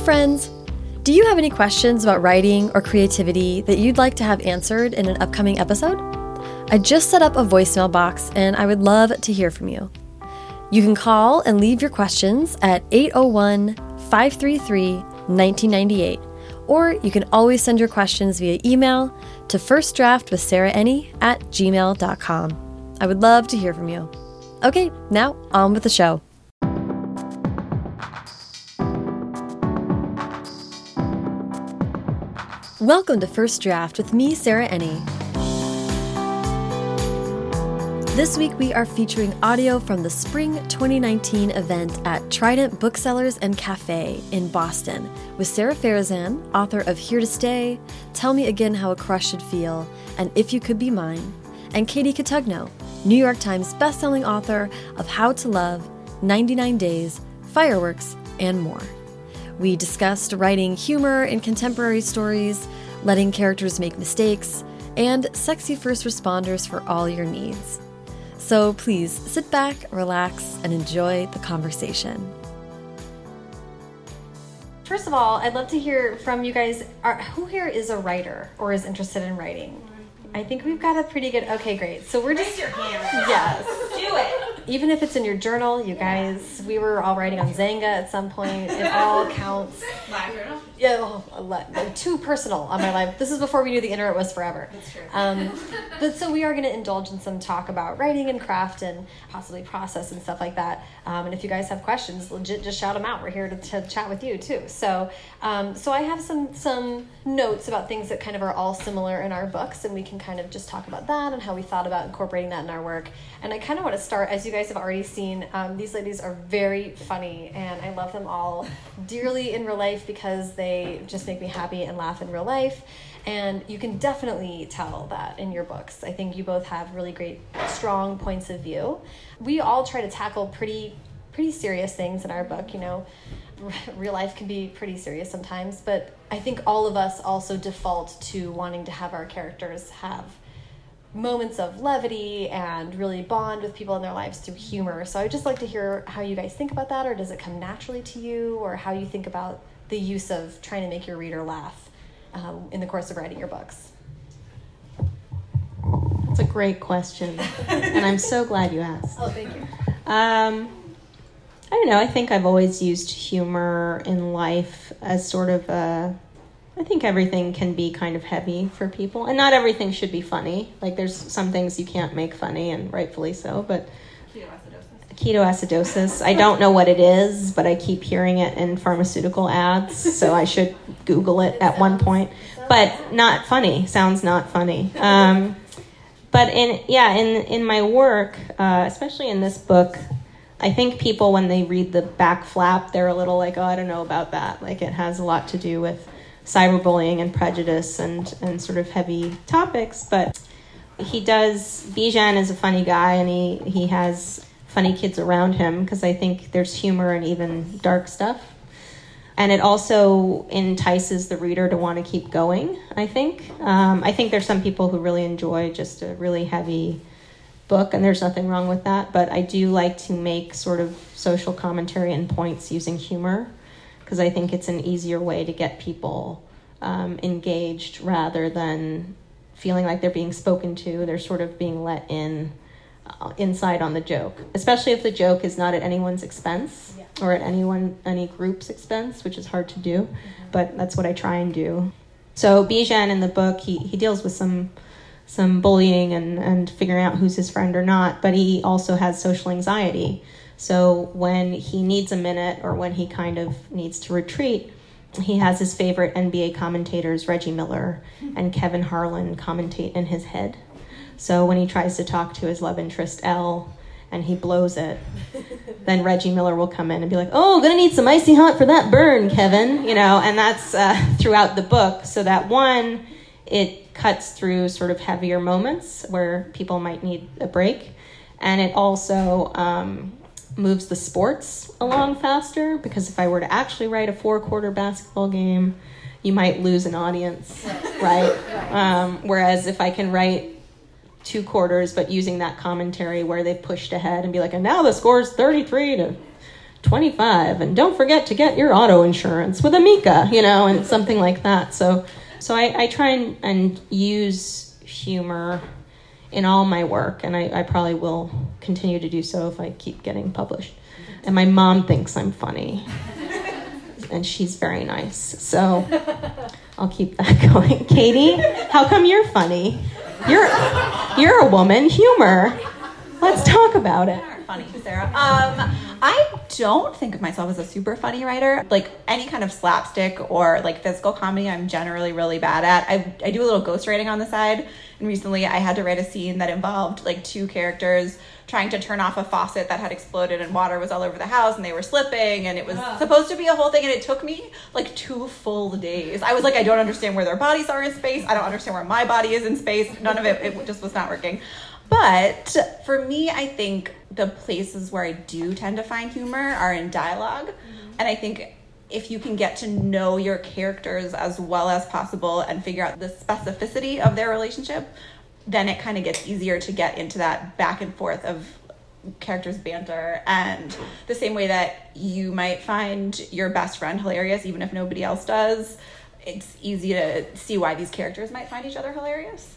friends! Do you have any questions about writing or creativity that you'd like to have answered in an upcoming episode? I just set up a voicemail box and I would love to hear from you. You can call and leave your questions at 801 533 1998, or you can always send your questions via email to firstdraftwithsarahenni at gmail.com. I would love to hear from you. Okay, now on with the show. Welcome to First Draft with me, Sarah Enni. This week we are featuring audio from the Spring 2019 event at Trident Booksellers and Cafe in Boston with Sara Farizan, author of Here to Stay, Tell Me Again How a Crush Should Feel, and If You Could Be Mine, and Katie Cotugno, New York Times bestselling author of How to Love, 99 Days, Fireworks, and more. We discussed writing humor in contemporary stories, letting characters make mistakes, and sexy first responders for all your needs. So please sit back, relax, and enjoy the conversation. First of all, I'd love to hear from you guys. Are, who here is a writer or is interested in writing? I think we've got a pretty good. Okay, great. So we're just. Raise your hand. Yes. Do it. Even if it's in your journal, you guys, we were all writing on Xanga at some point. It all counts. My journal. Yeah, oh, like, too personal on my life. This is before we knew the internet was forever. That's true. Um, but so we are going to indulge in some talk about writing and craft and possibly process and stuff like that. Um, and if you guys have questions, legit, just shout them out. We're here to, to chat with you too. So, um, so I have some some notes about things that kind of are all similar in our books, and we can kind of just talk about that and how we thought about incorporating that in our work. And I kind of want to start, as you guys have already seen, um, these ladies are very funny, and I love them all dearly in real life because they just make me happy and laugh in real life. And you can definitely tell that in your books. I think you both have really great, strong points of view. We all try to tackle pretty, pretty serious things in our book. You know, real life can be pretty serious sometimes, but I think all of us also default to wanting to have our characters have moments of levity and really bond with people in their lives through humor. So I'd just like to hear how you guys think about that, or does it come naturally to you, or how you think about the use of trying to make your reader laugh um, in the course of writing your books. That's a great question, and I'm so glad you asked. Oh, thank you. Um, I don't know. I think I've always used humor in life as sort of a. I think everything can be kind of heavy for people, and not everything should be funny. Like there's some things you can't make funny, and rightfully so. But Ketoacidosis. ketoacidosis, I don't know what it is, but I keep hearing it in pharmaceutical ads, so I should Google it at one point. But not funny. Sounds not funny. Um, but in yeah, in in my work, uh, especially in this book, I think people when they read the back flap, they're a little like, oh, I don't know about that. Like it has a lot to do with cyberbullying and prejudice and and sort of heavy topics, but he does Bijan is a funny guy and he he has funny kids around him because I think there's humor and even dark stuff. And it also entices the reader to want to keep going, I think. Um, I think there's some people who really enjoy just a really heavy book, and there's nothing wrong with that. But I do like to make sort of social commentary and points using humor because I think it's an easier way to get people um, engaged rather than feeling like they're being spoken to. They're sort of being let in uh, inside on the joke, especially if the joke is not at anyone's expense Yeah. or at anyone any group's expense, which is hard to do, but that's what I try and do. So Bijan in the book, he, he deals with some some bullying and, and figuring out who's his friend or not, but he also has social anxiety. So when he needs a minute or when he kind of needs to retreat, he has his favorite NBA commentators, Reggie Miller and Kevin Harlan, commentate in his head. So when he tries to talk to his love interest Elle and he blows it, then Reggie Miller will come in and be like, "Oh, gonna need some icy hot for that burn, Kevin," you know, and that's uh, throughout the book. So that one, it cuts through sort of heavier moments where people might need a break, and it also um, moves the sports along faster because if I were to actually write a four-quarter basketball game, you might lose an audience, right? Um, whereas if I can write two quarters, but using that commentary where they've pushed ahead and be like, and now the score is 33 to 25 and don't forget to get your auto insurance with Amica, you know, and something like that. So so I, I try and, and use humor in all my work and I, I probably will continue to do so if I keep getting published. And my mom thinks I'm funny. And she's very nice. So I'll keep that going. Katie, how come you're funny? You're you're a woman. Humor. Let's talk about it. Funny, Sarah. Um, I don't think of myself as a super funny writer. Like any kind of slapstick or like physical comedy, I'm generally really bad at. I, I do a little ghostwriting on the side. And recently I had to write a scene that involved like two characters trying to turn off a faucet that had exploded and water was all over the house and they were slipping and it was supposed to be a whole thing and it took me like two full days. I was like, I don't understand where their bodies are in space. I don't understand where my body is in space. None of it, it just was not working. But for me, I think the places where I do tend to find humor are in dialog mm-hmm. And I think if you can get to know your characters as well as possible and figure out the specificity of their relationship, then it kind of gets easier to get into that back and forth of characters banter and the same way that you might find your best friend hilarious even if nobody else does it's easy to see why these characters might find each other hilarious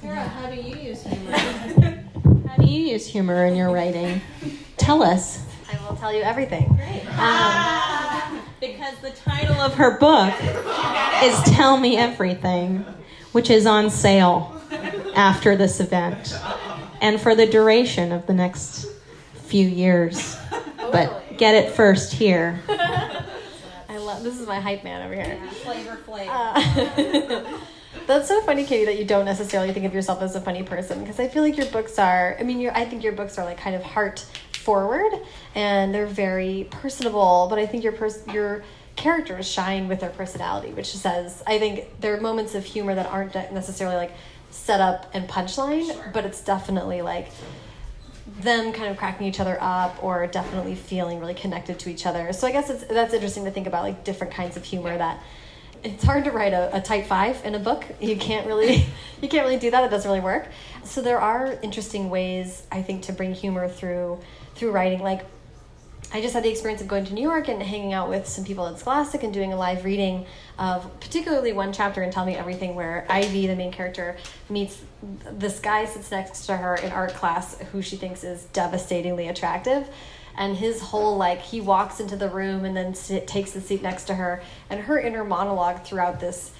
Sarah, how do you use humor? How do you use humor in your writing? Tell us. I will tell you everything. Um, because the title of her book is Tell Me Everything, which is on sale after this event and for the duration of the next few years. But get it first here. I love this is my hype man over here. Flavor Flav. Uh, That's so funny, Katie, that you don't necessarily think of yourself as a funny person because I feel like your books are. I mean, I think your books are like kind of heart forward and they're very personable. But I think your pers- your characters shine with their personality, which says I think there are moments of humor that aren't necessarily like set up and punchline, sure. but it's definitely like them kind of cracking each other up or definitely feeling really connected to each other. So I guess it's that's interesting to think about like different kinds of humor that it's hard to write a, a type five in a book. You can't really you can't really do that. It doesn't really work. So there are interesting ways I think to bring humor through through writing. Like I just had the experience of going to New York and hanging out with some people at Scholastic and doing a live reading of particularly one chapter in Tell Me Everything where Ivy, the main character, meets this guy sits next to her in art class who she thinks is devastatingly attractive and his whole like he walks into the room and then sit, takes the seat next to her and her inner monologue throughout this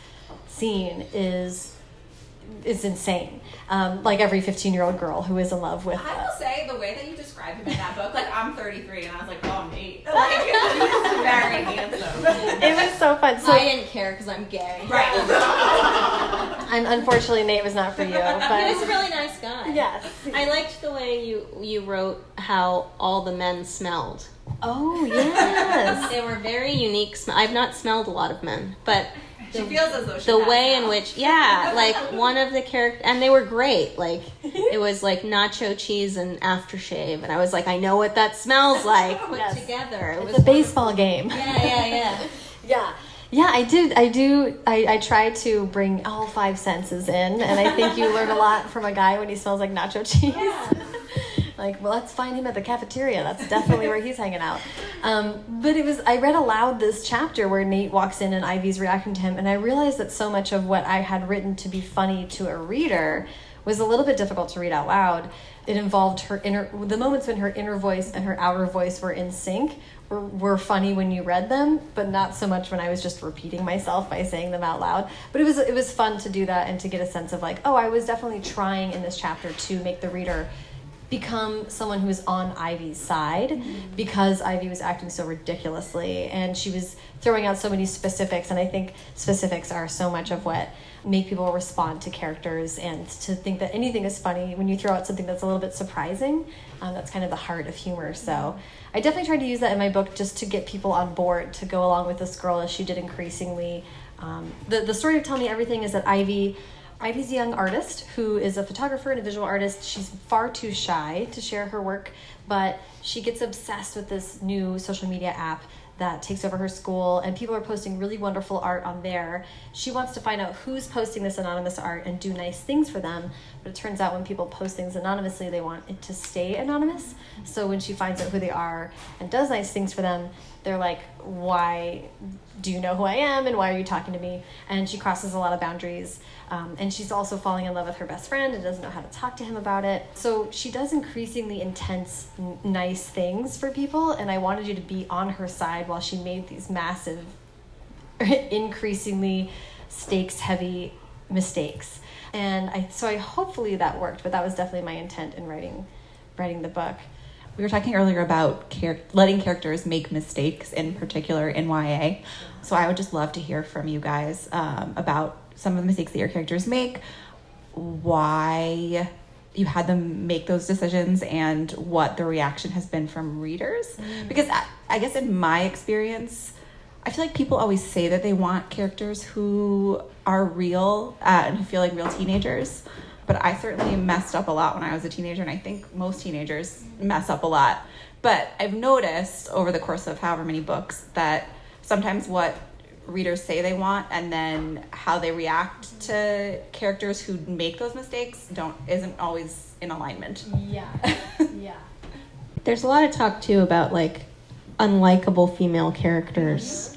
scene is is insane. Um, like every 15 year old girl who is in love with. I will say the way that you describe him in that book, like I'm 33 and I was like, oh, I'm eight. Like he's very handsome. It was so fun. So I didn't care because I'm gay. Right. and unfortunately, Nate was not for you. But he was a really nice guy. Yes. I liked the way you you wrote how all the men smelled. Oh yes. they were very unique. Sm- I've not smelled a lot of men, but she feels as though the way in which yeah like one of the characters and they were great like it was like nacho cheese and aftershave and i was like i know what that smells like put yes. together it it's was a baseball game yeah yeah yeah yeah yeah i did i do I, I try to bring all five senses in and i think you learn a lot from a guy when he smells like nacho cheese. Yeah. Like well let's find him at the cafeteria. That's definitely where he's hanging out. Um, but it was i read aloud this chapter where nate walks in and ivy's reacting to him and i realized that so much of what i had written to be funny to a reader was a little bit difficult to read out loud. It involved her inner the moments when her inner voice and her outer voice were in sync were, funny when you read them but not so much when i was just repeating myself by saying them out loud. But it was it was fun to do that and to get a sense of like oh i was definitely trying in this chapter to make the reader become someone who was on Ivy's side mm-hmm. because Ivy was acting so ridiculously and she was throwing out so many specifics. And I think specifics are so much of what make people respond to characters and to think that anything is funny when you throw out something that's a little bit surprising um, that's kind of the heart of humor so. I definitely tried to use that in my book just to get people on board to go along with this girl as she did increasingly um, the, the story of Tell Me Everything is that Ivy Ivy's a young artist who is a photographer and a visual artist. She's far too shy to share her work, but she gets obsessed with this new social media app that takes over her school, and people are posting really wonderful art on there. She wants to find out who's posting this anonymous art and do nice things for them. But it turns out when people post things anonymously, they want it to stay anonymous. So when she finds out who they are and does nice things for them, they're like, Why do you know who I am? And why are you talking to me? And she crosses a lot of boundaries. Um, and she's also falling in love with her best friend and doesn't know how to talk to him about it. So she does increasingly intense, n- nice things for people. And I wanted you to be on her side while she made these massive, increasingly stakes heavy mistakes. And I, so I hopefully that worked, but that was definitely my intent in writing, writing the book. We were talking earlier about char- letting characters make mistakes, in particular in YA. So I would just love to hear from you guys um, about some of the mistakes that your characters make, why you had them make those decisions, and what the reaction has been from readers. Mm. Because I, I guess in my experience, I feel like people always say that they want characters who are real uh, and who feel like real teenagers. But I certainly messed up a lot when I was a teenager, and I think most teenagers mess up a lot. But I've noticed over the course of however many books that sometimes what readers say they want and then how they react to characters who make those mistakes don't isn't always in alignment. Yeah. yeah. There's a lot of talk too about like unlikable female characters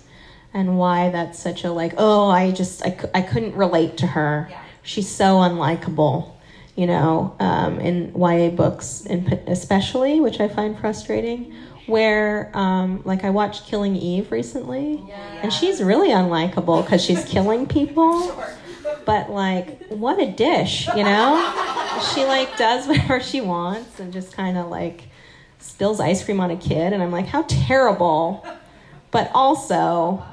and why that's such a like oh I just I, I couldn't relate to her. Yeah. She's so unlikable. You know, um, in YA books, in, especially, which I find frustrating where um, like I watched Killing Eve recently, yeah. and she's really unlikable because she's killing people. Sure. But like, what a dish, you know? she like does whatever she wants and just kind of like spills ice cream on a kid, and I'm like, how terrible. But also,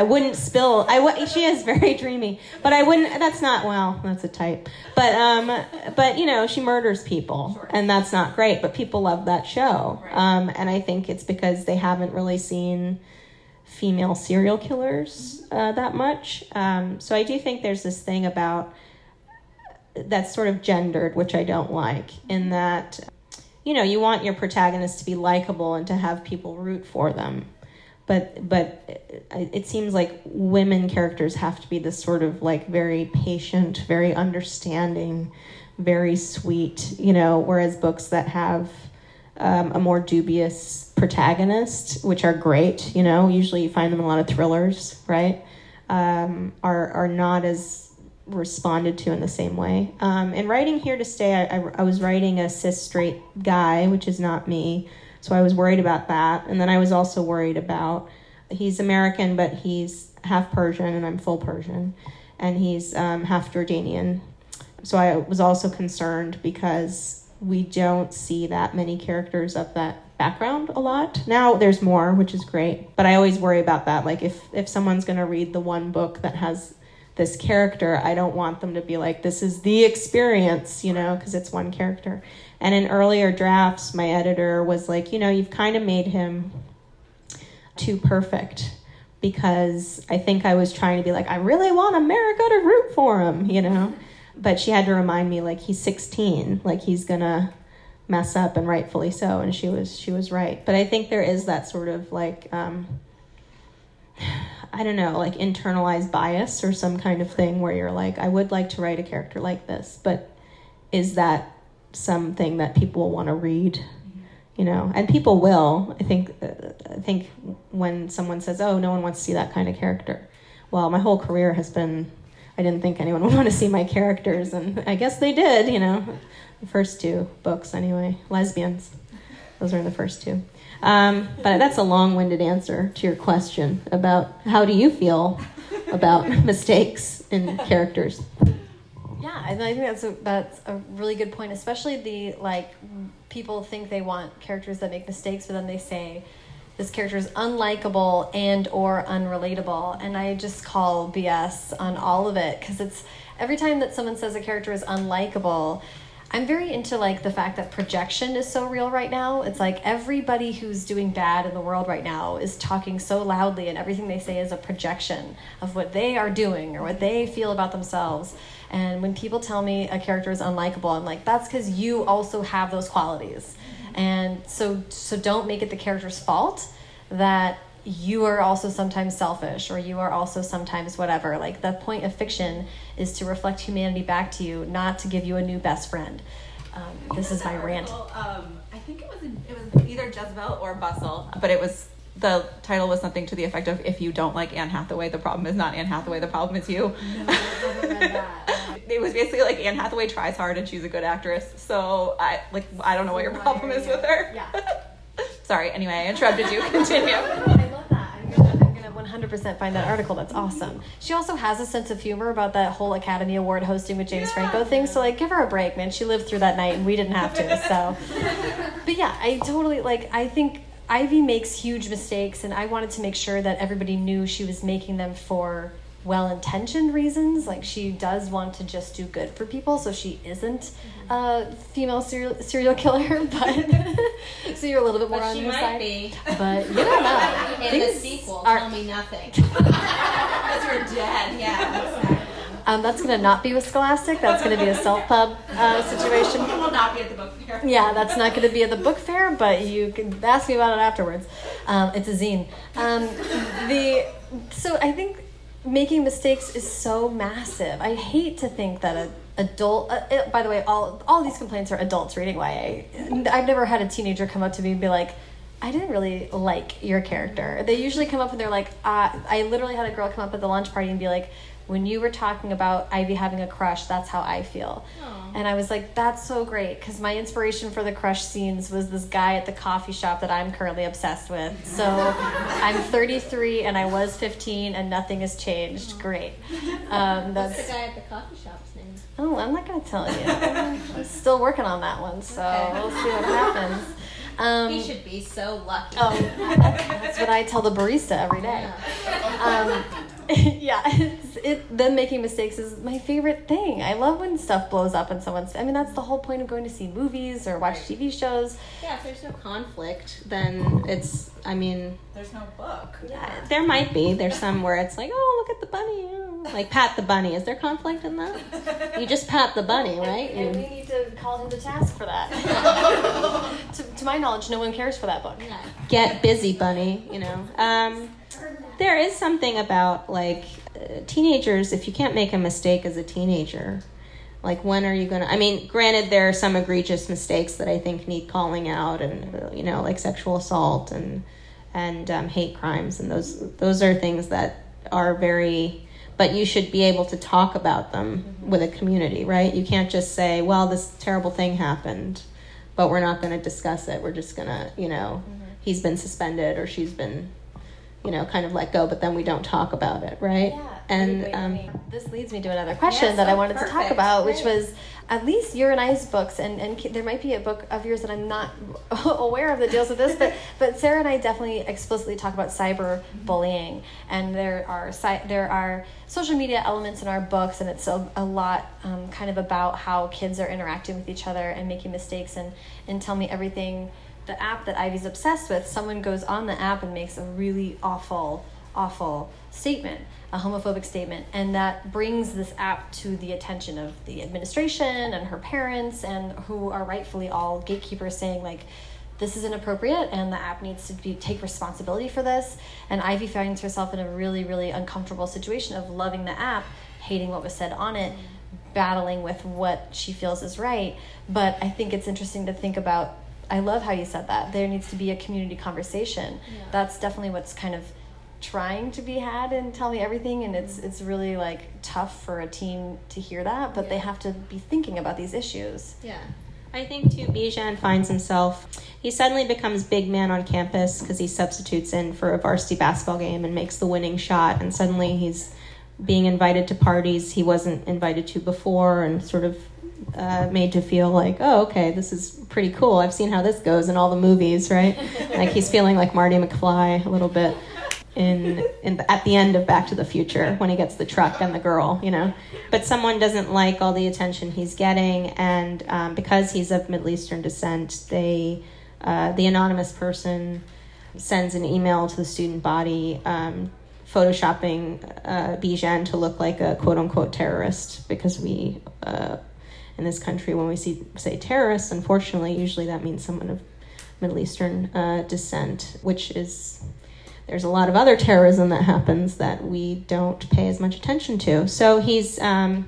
I wouldn't spill. I w- she is very dreamy, but I wouldn't. That's not well. That's a type. But um, but you know, she murders people, sure. and that's not great. But people love that show, right. um, and I think it's because they haven't really seen female serial killers uh, that much. Um, so I do think there's this thing about that's sort of gendered, which I don't like. In that, you know, you want your protagonist to be likable and to have people root for them but but it seems like women characters have to be this sort of like very patient, very understanding, very sweet, you know, whereas books that have um, a more dubious protagonist, which are great, you know, usually you find them in a lot of thrillers, right? Um, are are not as responded to in the same way. Um, in writing Here to Stay, I, I, I was writing a cis straight guy, which is not me so I was worried about that. And then I was also worried about he's American, but he's half Persian, and I'm full Persian, and he's um, half Jordanian. So I was also concerned because we don't see that many characters of that background a lot. Now there's more, which is great, but I always worry about that. Like if if someone's going to read the one book that has this character, I don't want them to be like this is the experience, you know, because it's one character. And in earlier drafts, my editor was like, you know, you've kind of made him too perfect because I think I was trying to be like, I really want America to root for him, you know? But she had to remind me like he's 16, like he's gonna mess up and rightfully so and she was she was right. But I think there is that sort of like um I don't know, like internalized bias or some kind of thing where you're like, I would like to write a character like this, but is that something that people will want to read you know? And people will. I think uh, i think when someone says oh no one wants to see that kind of character. Well my whole career has been i didn't think anyone would want to see my characters and i guess they did you know? The first two books anyway. Lesbians. Those are the first two. Um, but that's a long-winded answer to your question about how do you feel about mistakes in characters yeah, I think that's a, that's a really good point, especially the like people think they want characters that make mistakes, but then they say this character is unlikable and or unrelatable, and I just call BS on all of it because it's every time that someone says a character is unlikable. I'm very into like the fact that projection is so real right now. It's like everybody who's doing bad in the world right now is talking so loudly and everything they say is a projection of what they are doing or what they feel about themselves. And when people tell me a character is unlikable, I'm like, that's because you also have those qualities. And so, so don't make it the character's fault. that you are also sometimes selfish or you are also sometimes whatever. Like the point of fiction is to reflect humanity back to you, not to give you a new best friend. Um, this is my rant. Um, I think it was in, it was either Jezebel or Bustle, but it was the title was something to the effect of "If you don't like Anne Hathaway, the problem is not Anne Hathaway, the problem is you." it was basically like Anne Hathaway tries hard and she's a good actress, so I like I don't know what your problem is with her. Yeah. Sorry. Anyway, I interrupted you. Continue. I love that. I'm gonna, I'm gonna 100% find that article. That's mm-hmm. awesome. She also has a sense of humor about that whole Academy Award hosting with James Franco thing. So like, give her a break, man. She lived through that night, and we didn't have to. So, but yeah, I totally like. I think Ivy makes huge mistakes, and I wanted to make sure that everybody knew she was making them for well-intentioned reasons like she does want to just do good for people so she isn't a female serial, serial killer but so you're a little bit more But on she your might side be. but you don't know In the sequel, are- tell me nothing. Because you're dead. Yeah. Um, that's going to not be with Scholastic. That's going to be a self pub uh, situation. You will not be at the book Yeah, that's not going to be at the book fair, but you can ask me about it afterwards. Um, it's a zine. Um, the so I think making mistakes is so massive. I hate to think that a adult. Uh, it, by the way, all all these complaints are adults reading YA. I've never had a teenager come up to me and be like. I didn't really like your character. They usually come up and they're like, uh, I literally had a girl come up at the lunch party and be like, when you were talking about Ivy having a crush, that's how I feel. And I was like, that's so great because my inspiration for the crush scenes was this guy at the coffee shop that I'm currently obsessed with. So I'm 33 and I was 15 and nothing has changed. Great. Um, What's the guy at the coffee shop's name? oh, I'm not gonna tell you. I'm still working on that one, so Okay. we'll see what happens. Um, He should be so lucky. Oh, that's what I tell the barista every day. Um, yeah, it's, it them making mistakes is my favorite thing. I love when stuff blows up and someone's. I mean, that's the whole point of going to see movies or watch TV shows. Yeah, if there's no conflict, then it's, I mean, There's no book. Yeah, there might be. There's some where it's like, oh, look at the bunny. oh, Like pat the bunny. Is there conflict in that? You just pat the bunny, right? And You- we need to call him to task for that. to, to my knowledge, no one cares for that book. yeah. get busy bunny you know um, there is something about like teenagers if you can't make a mistake as a teenager like when are you gonna i mean granted there are some egregious mistakes that i think need calling out and you know like sexual assault and and um, hate crimes and those those are things that are very but you should be able to talk about them with a community right? You can't just say well this terrible thing happened but we're not going to discuss it. We're just going to, you know, he's been suspended or she's been, you know, kind of let go, but then we don't talk about it, right? Yeah. and Wait, wait, um, wait. this leads me to another question Yes, that I oh, wanted to talk perfect. about, which Great. was at least your and I's books, and, and there might be a book of yours that I'm not aware of that deals with this, but but Sarah and I definitely explicitly talk about cyber bullying, and there are cy- there are social media elements in our books, and it's a, a lot um, kind of about how kids are interacting with each other and making mistakes, and and tell me everything. The app that Ivy's obsessed with, someone goes on the app and makes a really awful awful statement, a homophobic statement, and that brings this app to the attention of the administration and her parents, and who are rightfully all gatekeepers saying like, this is inappropriate, and the app needs to be take responsibility for this. And Ivy finds herself in a really really uncomfortable situation of loving the app, hating what was said on it. Battling with what she feels is right, but I think it's interesting to think about I love how you said that. There needs to be a community conversation. That's definitely what's kind of trying to be had and tell me everything and it's mm-hmm. it's really like tough for a team to hear that, but they have to be thinking about these issues. Yeah. I think too, Bijan finds himself, he suddenly becomes big man on campus because he substitutes in for a varsity basketball game and makes the winning shot, and suddenly he's being invited to parties he wasn't invited to before and sort of uh, made to feel like, oh, okay, this is pretty cool. I've seen how this goes in all the movies, right? like he's feeling like Marty McFly a little bit in in the, at the end of Back to the Future when he gets the truck and the girl, you know. But someone doesn't like all the attention he's getting, and um, because he's of Middle Eastern descent, they uh, the anonymous person sends an email to the student body. Um, photoshopping uh, Bijan to look like a quote unquote terrorist because we uh, in this country when we see say terrorists unfortunately usually that means someone of Middle Eastern uh, descent which is there's a lot of other terrorism that happens that we don't pay as much attention to. So he's um,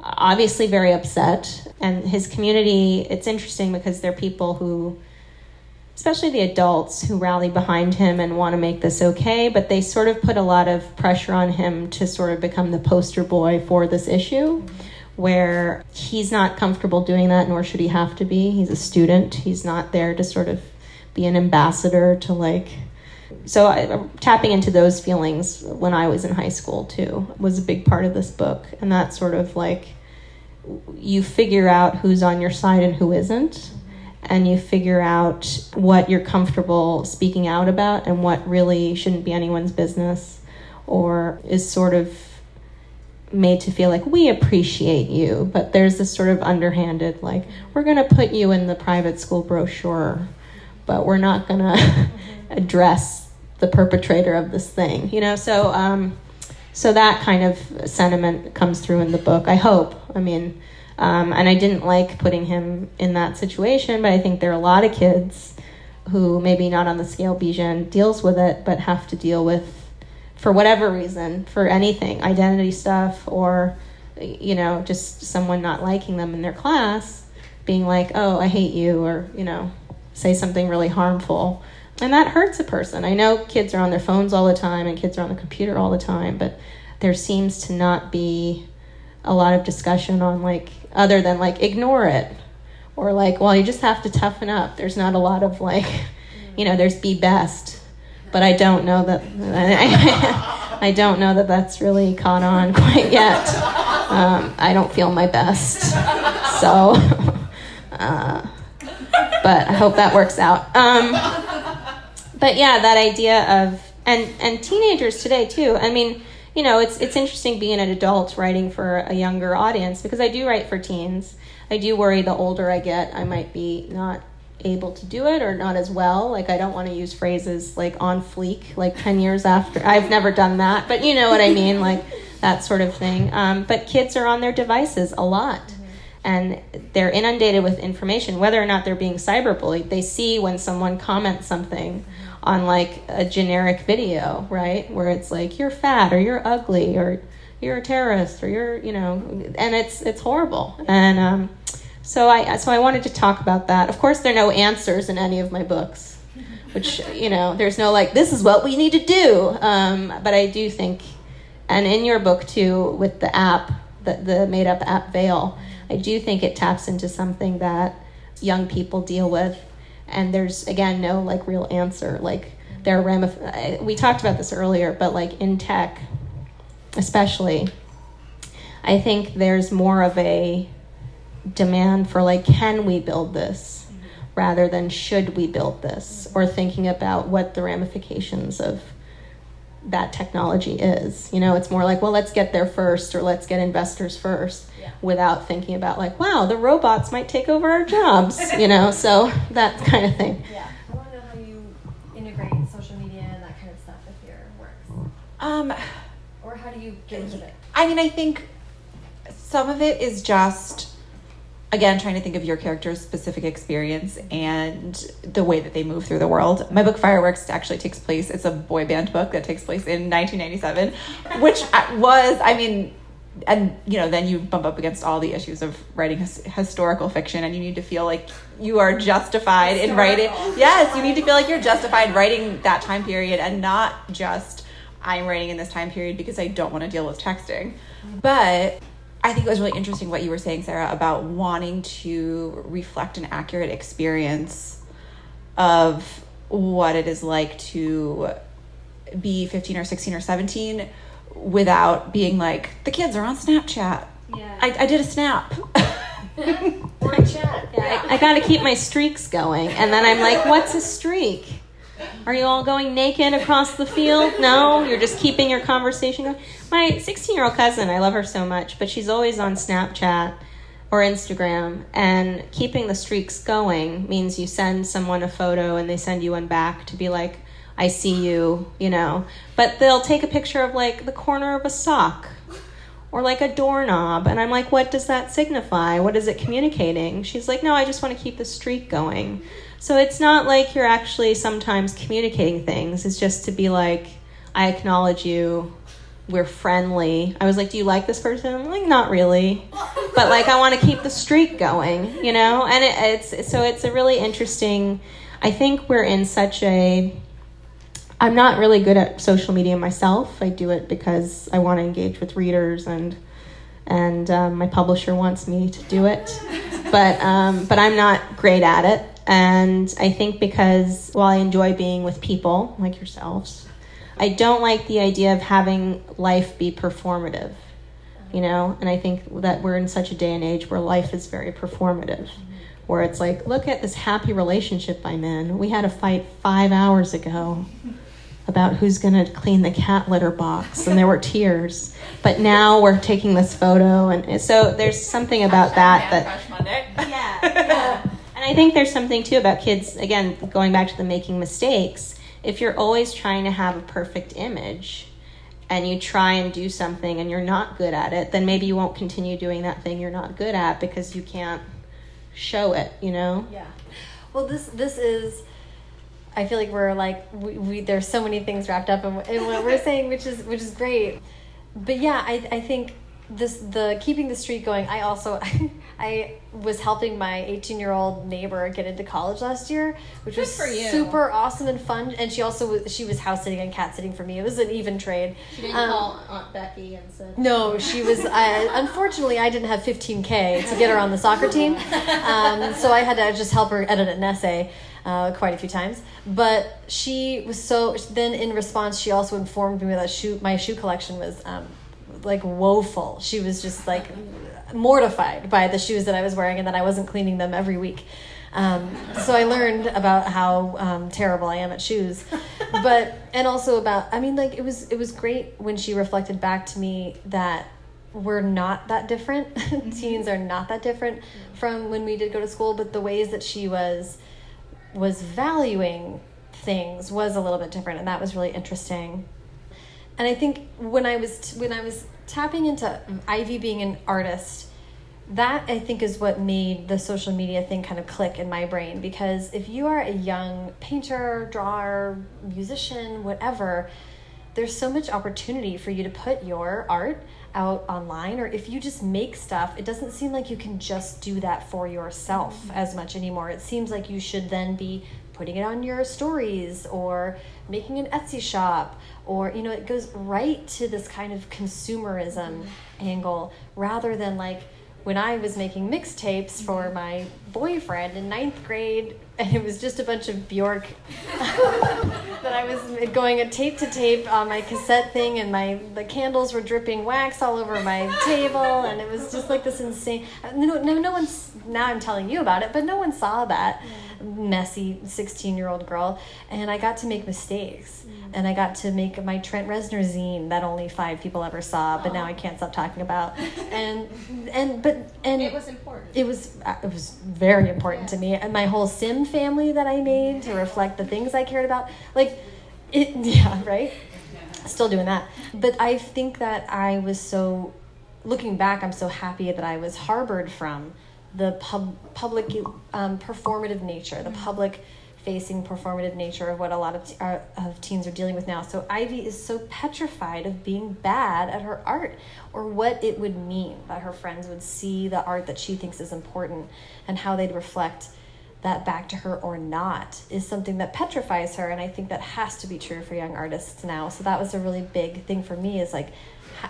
obviously very upset, and his community. It's interesting because they're people who, especially the adults, who rally behind him and want to make this okay, but they sort of put a lot of pressure on him to sort of become the poster boy for this issue. Where he's not comfortable doing that, nor should he have to be. He's a student. He's not there to sort of be an ambassador to like so I, tapping into those feelings when I was in high school too was a big part of this book, and that sort of like you figure out who's on your side and who isn't, and you figure out what you're comfortable speaking out about and what really shouldn't be anyone's business, or is sort of made to feel like we appreciate you, but there's this sort of underhanded like we're going to put you in the private school brochure, but we're not going to address the perpetrator of this thing, you know. So, um, so that kind of sentiment comes through in the book. I hope. I mean, um, and I didn't like putting him in that situation, but I think there are a lot of kids who maybe not on the scale Bijan deals with it, but have to deal with for whatever reason, for anything, identity stuff, or you know, just someone not liking them in their class, being like, "Oh, I hate you," or you know, say something really harmful and that hurts a person. I know kids are on their phones all the time and kids are on the computer all the time, but there seems to not be a lot of discussion on like other than like ignore it or like well you just have to toughen up. There's not a lot of like you know there's be best, but I don't know that I, I don't know that that's really caught on quite yet. Um, I don't feel my best, so. Uh, but I hope that works out. Um, but yeah, that idea of and and teenagers today too. I mean, you know, it's it's interesting being an adult writing for a younger audience because I do write for teens. I do worry the older I get, I might be not able to do it or not as well. Like I don't want to use phrases like on fleek, like ten years after. I've never done that, but you know what I mean, like that sort of thing. Um, but kids are on their devices a lot. And they're inundated with information, whether or not they're being cyberbullied. They see when someone comments something on like a generic video, right? Where it's like you're fat or you're ugly or you're a terrorist or you're, you know, and it's it's horrible. And um, so I so I wanted to talk about that. Of course, there are no answers in any of my books, which you know, there's no like this is what we need to do. Um, but I do think, and in your book too, with the app, the the made up app Veil, I do think it taps into something that young people deal with and there's again no like real answer like there are ramif- we talked about this earlier but like in tech especially i think there's more of a demand for like can we build this rather than should we build this or thinking about what the ramifications of that technology is. You know, it's more like, well, let's get there first or let's get investors first yeah. without thinking about like, wow, the robots might take over our jobs, you know, so that kind of thing. Yeah. I want to know how you integrate social media and that kind of stuff with your works. Um, or how do you get into it? I mean, I think some of it is just again trying to think of your character's specific experience and the way that they move through the world. My book fireworks actually takes place it's a boy band book that takes place in 1997 which was i mean and you know then you bump up against all the issues of writing his, historical fiction and you need to feel like you are justified historical. in writing. Yes you need to feel like you're justified writing that time period and not just i'm writing in this time period because i don't want to deal with texting. But I think it was really interesting what you were saying, Sarah, about wanting to reflect an accurate experience of what it is like to be 15 or 16 or 17 without being like, the kids are on Snapchat. Yeah. I, I did a snap. or a chat. Yeah. I, I got to keep my streaks going. And then I'm like, what's a streak? Are you all going naked across the field? No, you're just keeping your conversation going. My 16 year old cousin, I love her so much, but she's always on Snapchat or Instagram, and keeping the streaks going means you send someone a photo and they send you one back to be like, I see you, you know. But they'll take a picture of like the corner of a sock or like a doorknob. And I'm like, what does that signify? What is it communicating? She's like, no, I just want to keep the streak going. So it's not like you're actually sometimes communicating things. It's just to be like, I acknowledge you. We're friendly. I was like, Do you like this person? I'm like, Not really. But like, I want to keep the streak going, you know? And it, it's so it's a really interesting. I think we're in such a. I'm not really good at social media myself. I do it because I want to engage with readers and and um, my publisher wants me to do it, but um, but I'm not great at it. And I think because while I enjoy being with people like yourselves, I don't like the idea of having life be performative. You know, and I think that we're in such a day and age where life is very performative, where it's like, look at this happy relationship I'm in. We had a fight five hours ago about who's going to clean the cat litter box, and there were tears. But now we're taking this photo, and so there's something about that that yeah, yeah. And I think there's something too about kids. Again, going back to the making mistakes. If you're always trying to have a perfect image, and you try and do something and you're not good at it, then maybe you won't continue doing that thing you're not good at because you can't show it. You know? Yeah. Well, this this is I feel like we're like we, we there's so many things wrapped up in, in what we're saying, which is which is great. But yeah, I I think this the keeping the streak going. I also I was helping my 18 year old neighbor get into college last year, which was for you. super awesome and fun. And she also was, she was house sitting and cat sitting for me. It was an even trade. She didn't Um, call Aunt Becky and said. no, she was. I, unfortunately, I didn't have 15k to get her on the soccer team, um, so I had to just help her edit an essay uh, quite a few times. But she was so. Then, in response, she also informed me that shoe my shoe collection was um, like woeful. She was just like mortified by the shoes that I was wearing and that I wasn't cleaning them every week. Um, so I learned about how um, terrible I am at shoes, but and also about I mean like it was it was great when she reflected back to me that we're not that different. Teens are not that different from when we did go to school, but the ways that she was was valuing things was a little bit different, and that was really interesting. And I think when I was when I was tapping into um, Ivy being an artist, that I think is what made the social media thing kind of click in my brain. Because if you are a young painter, drawer, musician, whatever, there's so much opportunity for you to put your art out online. Or if you just make stuff it doesn't seem like you can just do that for yourself mm-hmm. as much anymore. It seems like you should then be putting it on your stories or making an Etsy shop or you know it goes right to this kind of consumerism mm-hmm. angle rather than like when I was making mixtapes for mm-hmm. my boyfriend in ninth grade, and it was just a bunch of Bjork that I was going a tape to tape on my cassette thing, and my the candles were dripping wax all over my table, and it was just like this insane. No, no, no one's now. I'm telling you about it, but no one saw that messy 16 year old girl, and I got to make mistakes. Mm-hmm. And I got to make my Trent Reznor zine that only five people ever saw, but now I can't stop talking about. And and but and It was important. it was uh, it was very important to me. And my whole sim family that i made to reflect the things i cared about like it yeah right? Still doing that. But i think that i was so looking back i'm so happy that i was harbored from the pub, public um, performative nature the public facing performative nature of what a lot of, te- uh, of teens are dealing with now. So ivy is so petrified of being bad at her art or what it would mean that her friends would see the art that she thinks is important and how they'd reflect that back to her or not is something that petrifies her. And i think that has to be true for young artists now. So that was a really big thing for me is like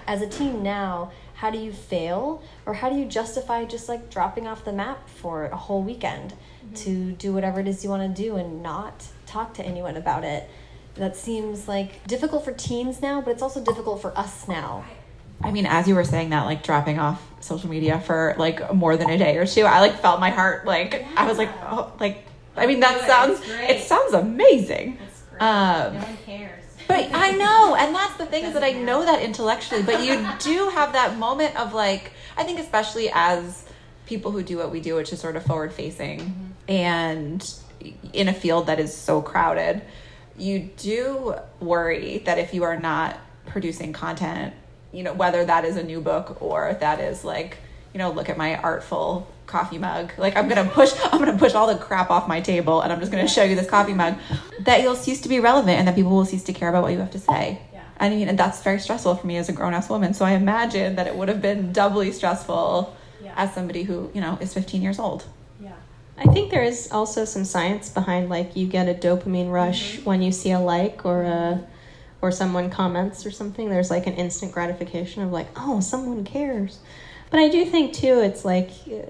as a teen now how do you fail or how do you justify just like dropping off the map for a whole weekend to do whatever it is you want to do and not talk to anyone about it that seems like difficult for teens now but it's also difficult for us now I mean, as you were saying that, like dropping off social media for like more than a day or two, I like felt my heart like I was like, oh, like I mean, that Good, sounds great. it sounds amazing. That's great. Um, no one cares. But I know, and that's the thing is that I know that intellectually, but you do have that moment of like, I think especially as people who do what we do, which is sort of forward facing and in a field that is so crowded, you do worry that if you are not producing content, you know, whether that is a new book or that is like, you know, look at my artful coffee mug. Like I'm gonna push I'm gonna push all the crap off my table and I'm just gonna show you this coffee mug. That you'll cease to be relevant and that people will cease to care about what you have to say. Yeah. I mean, and that's very stressful for me as a grown ass woman. So I imagine that it would have been doubly stressful Yeah. as somebody who, you know, is 15 years old. I think there is also some science behind like you get a dopamine rush when you see a like or a or someone comments or something. There's like an instant gratification of like, oh, someone cares. But I do think too, it's like uh,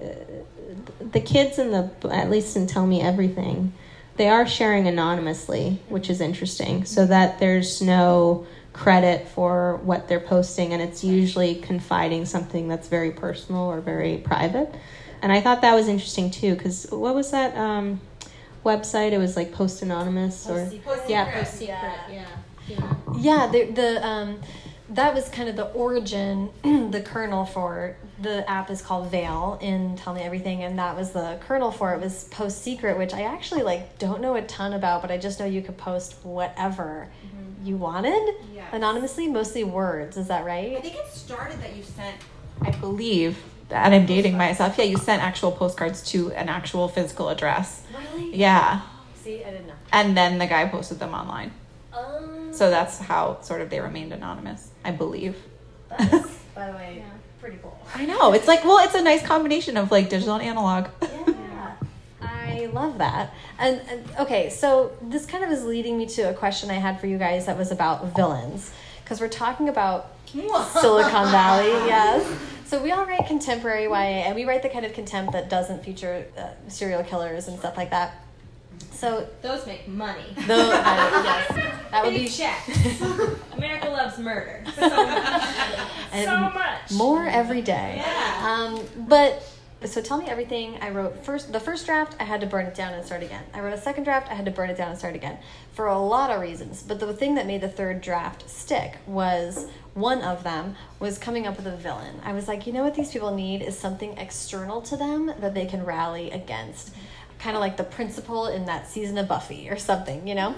the kids in the at least in Tell Me Everything, they are sharing anonymously, which is interesting, so that there's no credit for what they're posting, and it's usually confiding something that's very personal or very private. And I thought that was interesting too, because what was that um, website? It was like Post Anonymous or yeah, Post Secret. Yeah. Yeah. Yeah, the the um, that was kind of the origin, the kernel for the app is called Veil in Tell Me Everything, and that was the kernel for it was Post Secret, which I actually like don't know a ton about, but I just know you could post whatever you wanted Yes. anonymously, mostly words. Is that right? I think it started that you sent, I believe, and I'm dating myself. Yeah, you sent actual postcards to an actual physical address. Really? Yeah. See, I didn't know. And then the guy posted them online. Um, So that's how sort of they remained anonymous, I believe. that's, by the way, yeah. pretty cool. I know. It's like, well, it's a nice combination of like digital and analog. Yeah. I love that. And, and okay, so this kind of is leading me to a question I had for you guys that was about villains. Because we're talking about Silicon Valley, yes. So we all write contemporary YA, and we write the kind of contempt that doesn't feature uh, serial killers and stuff like that. So, Those make money. though, uh, yes, that would be checks. America loves murder so much. So much. more every day. Yeah. Um, but so tell me everything. I wrote first the first draft. I had to burn it down and start again. I wrote a second draft. I had to burn it down and start again for a lot of reasons. But the thing that made the third draft stick was one of them was coming up with a villain. I was like, you know what these people need is something external to them that they can rally against. Kind of like the principal in that season of Buffy or something, you know?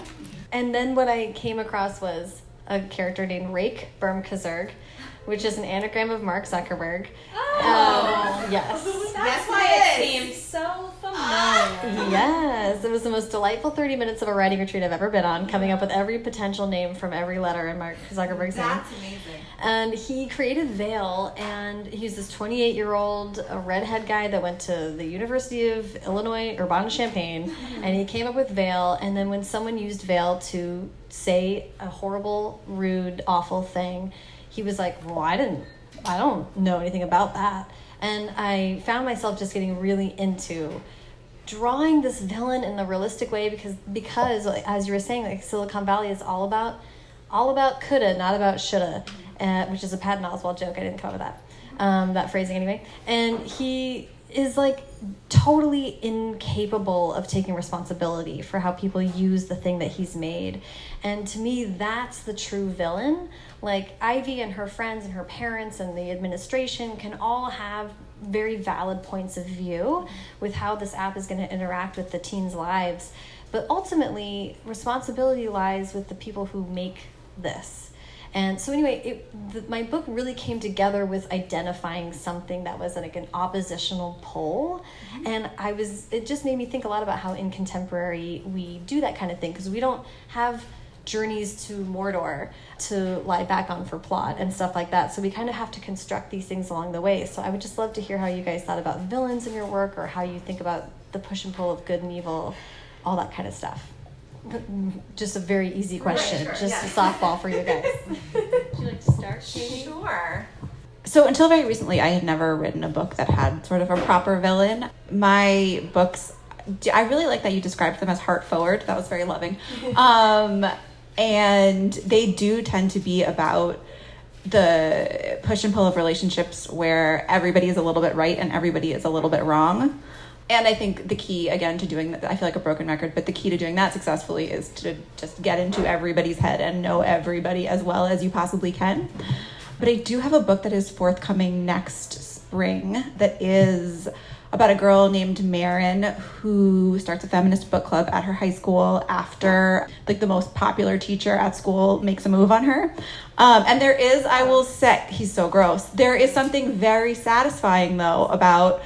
And then what I came across was a character named Rake Bermkazerg, which is an anagram of Mark Zuckerberg. Oh. Um, yes. That's why it seems so familiar. Yes, it was the most delightful 30 minutes of a writing retreat I've ever been on, coming up with every potential name from every letter in Mark Zuckerberg's name. That's amazing. And he created Veil, and he's this 28 year old redhead guy that went to the University of Illinois Urbana Champaign, and he came up with Veil. And then when someone used Veil to say a horrible, rude, awful thing, he was like, "Well, I didn't, I don't know anything about that." And I found myself just getting really into drawing this villain in the realistic way because because as you were saying like silicon valley is all about all about coulda not about shoulda uh, which is a Patton Oswalt joke i didn't come up with that um, that phrasing anyway and he is like totally incapable of taking responsibility for how people use the thing that he's made and to me that's the true villain like ivy and her friends and her parents and the administration can all have very valid points of view with how this app is going to interact with the teens lives. But ultimately responsibility lies with the people who make this. And so anyway it, the, my book really came together with identifying something that was like an oppositional pole mm-hmm. and i was it just made me think a lot about how in contemporary we do that kind of thing because we don't have journeys to Mordor to lie back on for plot and stuff like that. So we kind of have to construct these things along the way. So I would just love to hear how you guys thought about villains in your work or how you think about the push and pull of good and evil, all that kind of stuff. Just a very easy question, sure, just yes. a softball for you guys. Would you like to start, Katie? Sure. So until very recently, I had never written a book that had sort of a proper villain. My books, I really like that you described them as heart forward. That was very loving. Um, and they do tend to be about the push and pull of relationships where everybody is a little bit right and everybody is a little bit wrong. And I think the key, again, to doing that, I feel like a broken record, but the key to doing that successfully is to just get into everybody's head and know everybody as well as you possibly can. But I do have a book that is forthcoming next spring that is about a girl named Marin who starts a feminist book club at her high school after like the most popular teacher at school makes a move on her. Um, and there is, I will say, he's so gross. There is something very satisfying though about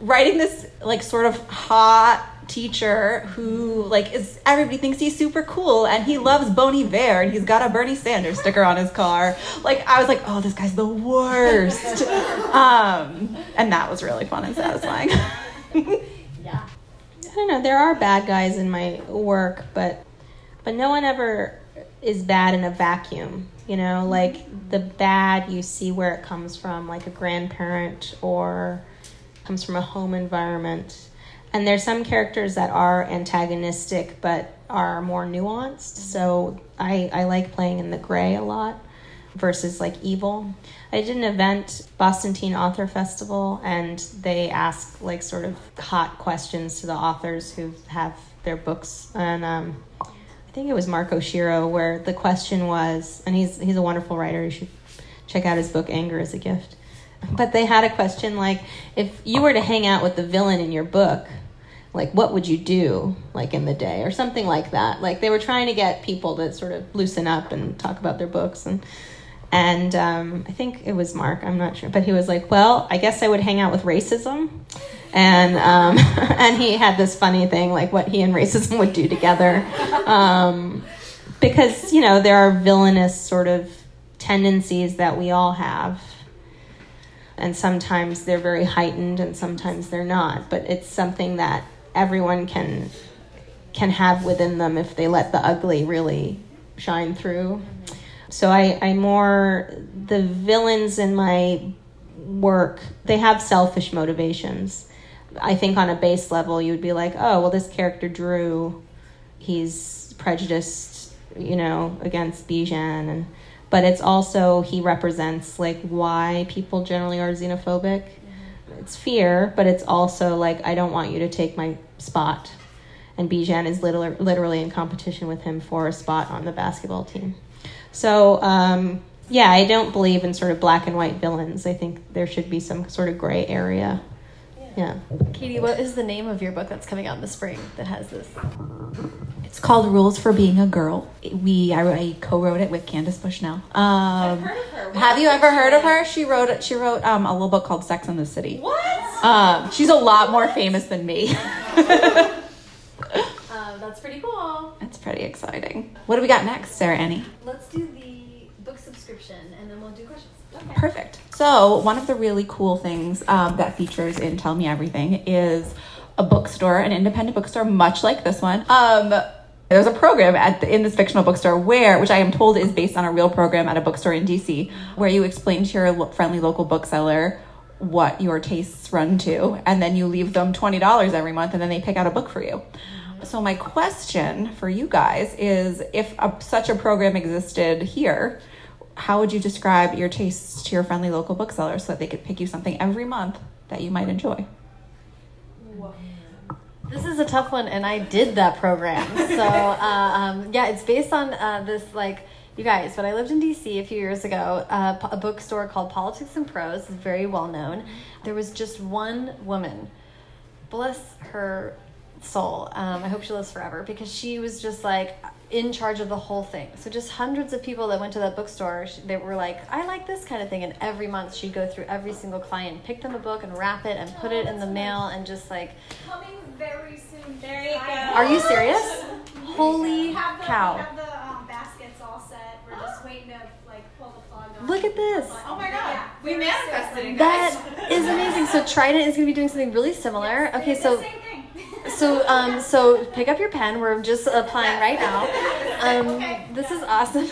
writing this like sort of hot teacher who like is everybody thinks he's super cool and he loves Bon Iver and he's got a Bernie Sanders sticker on his car. Like I was like, oh, this guy's the worst. um, and that was really fun and satisfying. Yeah. I don't know. There are bad guys in my work, but but no one ever is bad in a vacuum. You know, like the bad you see where it comes from, like a grandparent or comes from a home environment. And there's some characters that are antagonistic but are more nuanced. So I, I like playing in the gray a lot versus like evil. I did an event, Boston Teen Author Festival, and they ask like sort of hot questions to the authors who have their books. And um, I think it was Mark Oshiro where the question was, and he's he's a wonderful writer. You should check out his book Anger is a Gift. But they had a question like, if you were to hang out with the villain in your book, like what would you do like in the day or something like that. Like they were trying to get people to sort of loosen up and talk about their books and and um, i think it was mark i'm not sure but he was like well i guess i would hang out with racism. And um, and he had this funny thing like what he and racism would do together. Um, because you know there are villainous sort of tendencies that we all have. And sometimes they're very heightened and sometimes they're not. But it's something that everyone can can have within them if they let the ugly really shine through. So i i more the villains in my work they have selfish motivations. I think on a base level you would be like oh well this character drew he's prejudiced you know against bijan. And but it's also he represents like why people generally are xenophobic. It's fear but it's also like i don't want you to take my spot. And bijan is literally, literally in competition with him for a spot on the basketball team. So um, yeah i don't believe in sort of black and white villains. I think there should be some sort of gray area. Yeah. Katie, what is the name of your book that's coming out in the spring that has this? It's called Rules for Being a Girl. We I, I co-wrote it with Candace Bushnell. Um, have you ever heard of her? She wrote she wrote um, a little book called Sex in the City. What? Um, she's a lot more famous than me. Um, that's pretty cool. That's pretty exciting. What do we got next, Sarah Enni? Let's do the book subscription and then we'll do questions. Perfect. So, one of the really cool things um, that features in Tell Me Everything is a bookstore, an independent bookstore, much like this one. Um, there's a program at the, in this fictional bookstore where, which I am told is based on a real program at a bookstore in DC, where you explain to your friendly local bookseller what your tastes run to, and then you leave them twenty dollars every month, and then they pick out a book for you. So my question for you guys is, if a, such a program existed here, how would you describe your tastes to your friendly local bookseller so that they could pick you something every month that you might enjoy? This is a tough one, and I did that program. So, uh, um, yeah, it's based on uh, this, like, you guys, when I lived in DC a few years ago, uh, a bookstore called Politics and Prose is very well known. There was just one woman, bless her soul. Um, I hope she lives forever because she was just like in charge of the whole thing. So just hundreds of people that went to that bookstore, they were like, I like this kind of thing. And every month she'd go through every single client, pick them a book and wrap it and put it in the mail and just like, very soon. There you go. are you serious? Holy have the, cow. We have the um, baskets all set. We're just waiting to like pull the plug on. Look at this. Oh my god. We manifested it. That is amazing. So Trident is going to be doing something really similar. Okay, so the same thing. so um so pick up your pen. We're just applying right now. Um, this is awesome.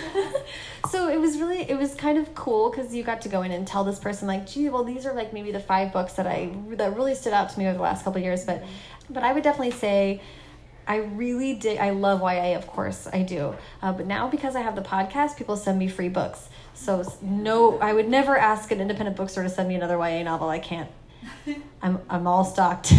so it was really it was kind of cool because you got to go in and tell this person like, gee, well these are like maybe the five books that I that really stood out to me over the last couple of years. But but I would definitely say. I really did. I love YA, of course, I do. Uh, but now because I have the podcast, people send me free books. So no, I would never ask an independent bookstore to send me another YA novel. I can't. I'm I'm all stocked.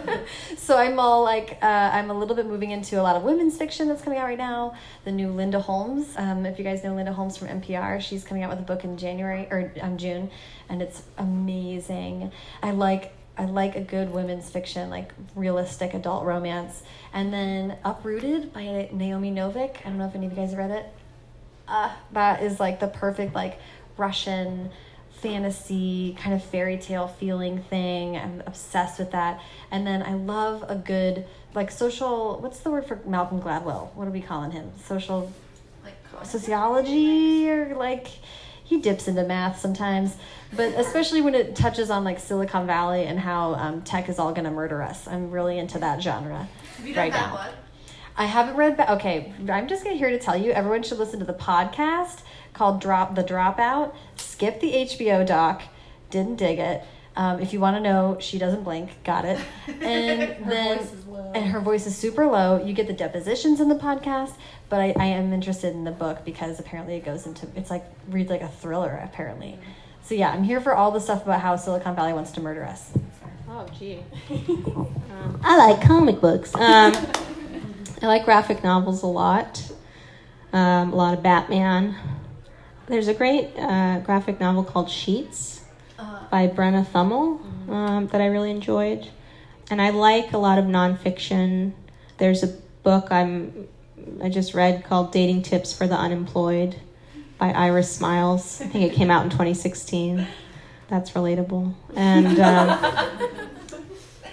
so I'm all like uh, I'm a little bit moving into a lot of women's fiction that's coming out right now. The new Linda Holmes. Um, if you guys know Linda Holmes from NPR, she's coming out with a book in January or um, June, and it's amazing. I like I like a good women's fiction, like realistic adult romance. And then Uprooted by Naomi Novik. I don't know if any of you guys have read it. Uh, that is like the perfect like Russian fantasy kind of fairy tale feeling thing. I'm obsessed with that. And then I love a good like social. What's the word for Malcolm Gladwell? What are we calling him? Social sociology or like he dips into math sometimes but especially when it touches on like silicon valley and how um, tech is all going to murder us. I'm really into that genre right now. i haven't read ba- okay i'm just gonna here to tell you everyone should listen to the podcast called drop the dropout. Skip the hbo doc. Didn't dig it. Um, if you want to know she doesn't blink. Got it. And then and her voice is super low. You get the depositions in the podcast but I, I am interested in the book because apparently it goes into it's like read like a thriller apparently so yeah i'm here for all the stuff about how silicon valley wants to murder us Oh, gee. um, I like comic books. Um, I like graphic novels a lot. Um, a lot of Batman. There's a great uh, graphic novel called Sheets by Brenna Thummler um, that I really enjoyed. And I like a lot of nonfiction. There's a book I'm I just read called Dating Tips for the Unemployed by Iris Smyles. I think it came out in 2016. That's relatable. And um,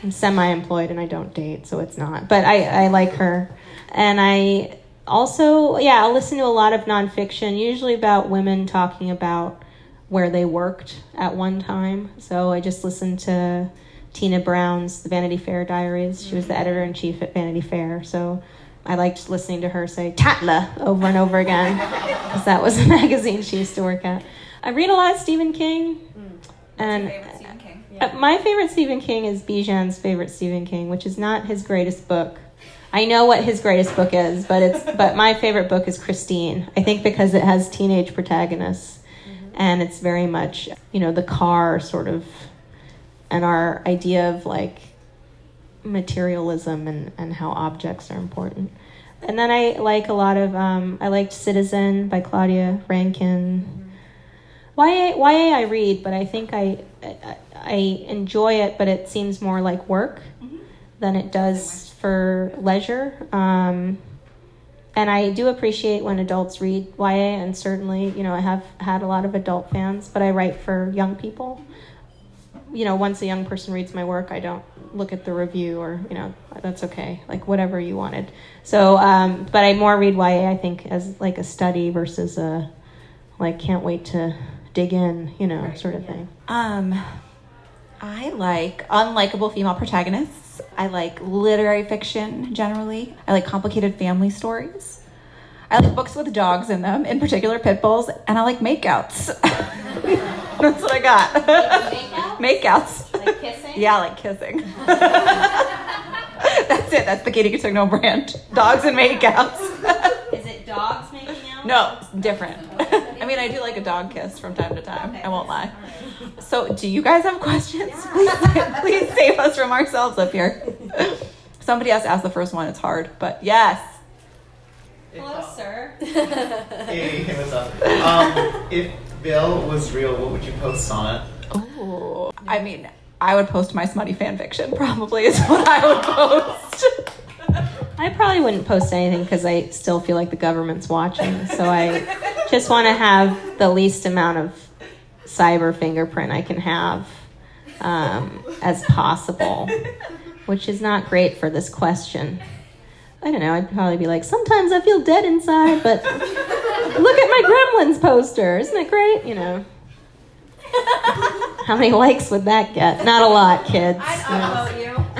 I'm semi-employed and I don't date, so it's not. But I, I like her, and I also yeah I'll listen to a lot of nonfiction, usually about women talking about where they worked at one time. So I just listened to Tina Brown's The Vanity Fair Diaries. She was the editor in chief at Vanity Fair, so I liked listening to her say Tatler over and over again because that was a magazine she used to work at. I read a lot of Stephen King, mm. and Favorite Stephen King. Uh, uh, my favorite Stephen King is Bijan's favorite Stephen King, which is not his greatest book. I know what his greatest book is, but it's but my favorite book is Christine. I think because it has teenage protagonists, mm-hmm. and it's very much you know the car sort of, and our idea of like materialism and and how objects are important. And then I like a lot of um, I liked Citizen by Claudia Rankine. YA, YA I read, but I think I, I I enjoy it, but it seems more like work than it does for leisure. Um, and I do appreciate when adults read YA, and certainly, you know, I have had a lot of adult fans, but I write for young people. You know, once a young person reads my work, I don't look at the review or, you know, that's okay, like whatever you wanted. So, um, but I more read YA, I think, as like a study versus a, like, can't wait to dig in, you know, sort of thing. Um, I like unlikable female protagonists. I like literary fiction generally. I like complicated family stories. I like books with dogs in them, in particular pit bulls, and I like makeouts. That's what I got. makeouts. Like kissing? Yeah, like kissing. That's it. That's the Katie Cotugno brand. Dogs and makeouts. Is it dogs making out? No, it's different. I mean, I do like a dog kiss from time to time. I won't lie. So, do you guys have questions? Please, please save us from ourselves up here. Somebody has to ask the first one. It's hard, but yes. Hello, sir. Hey, what's up? Um, if Veil was real, what would you post on it? Ooh. I mean, I would post my smutty fan fiction. Probably is what I would post. I probably wouldn't post anything because I still feel like the government's watching. So I just want to have the least amount of cyber fingerprint I can have um, as possible, which is not great for this question. I don't know. I'd probably be like, sometimes I feel dead inside, but look at my Gremlins poster. Isn't it great? You know. How many likes would that get? Not a lot, kids. That-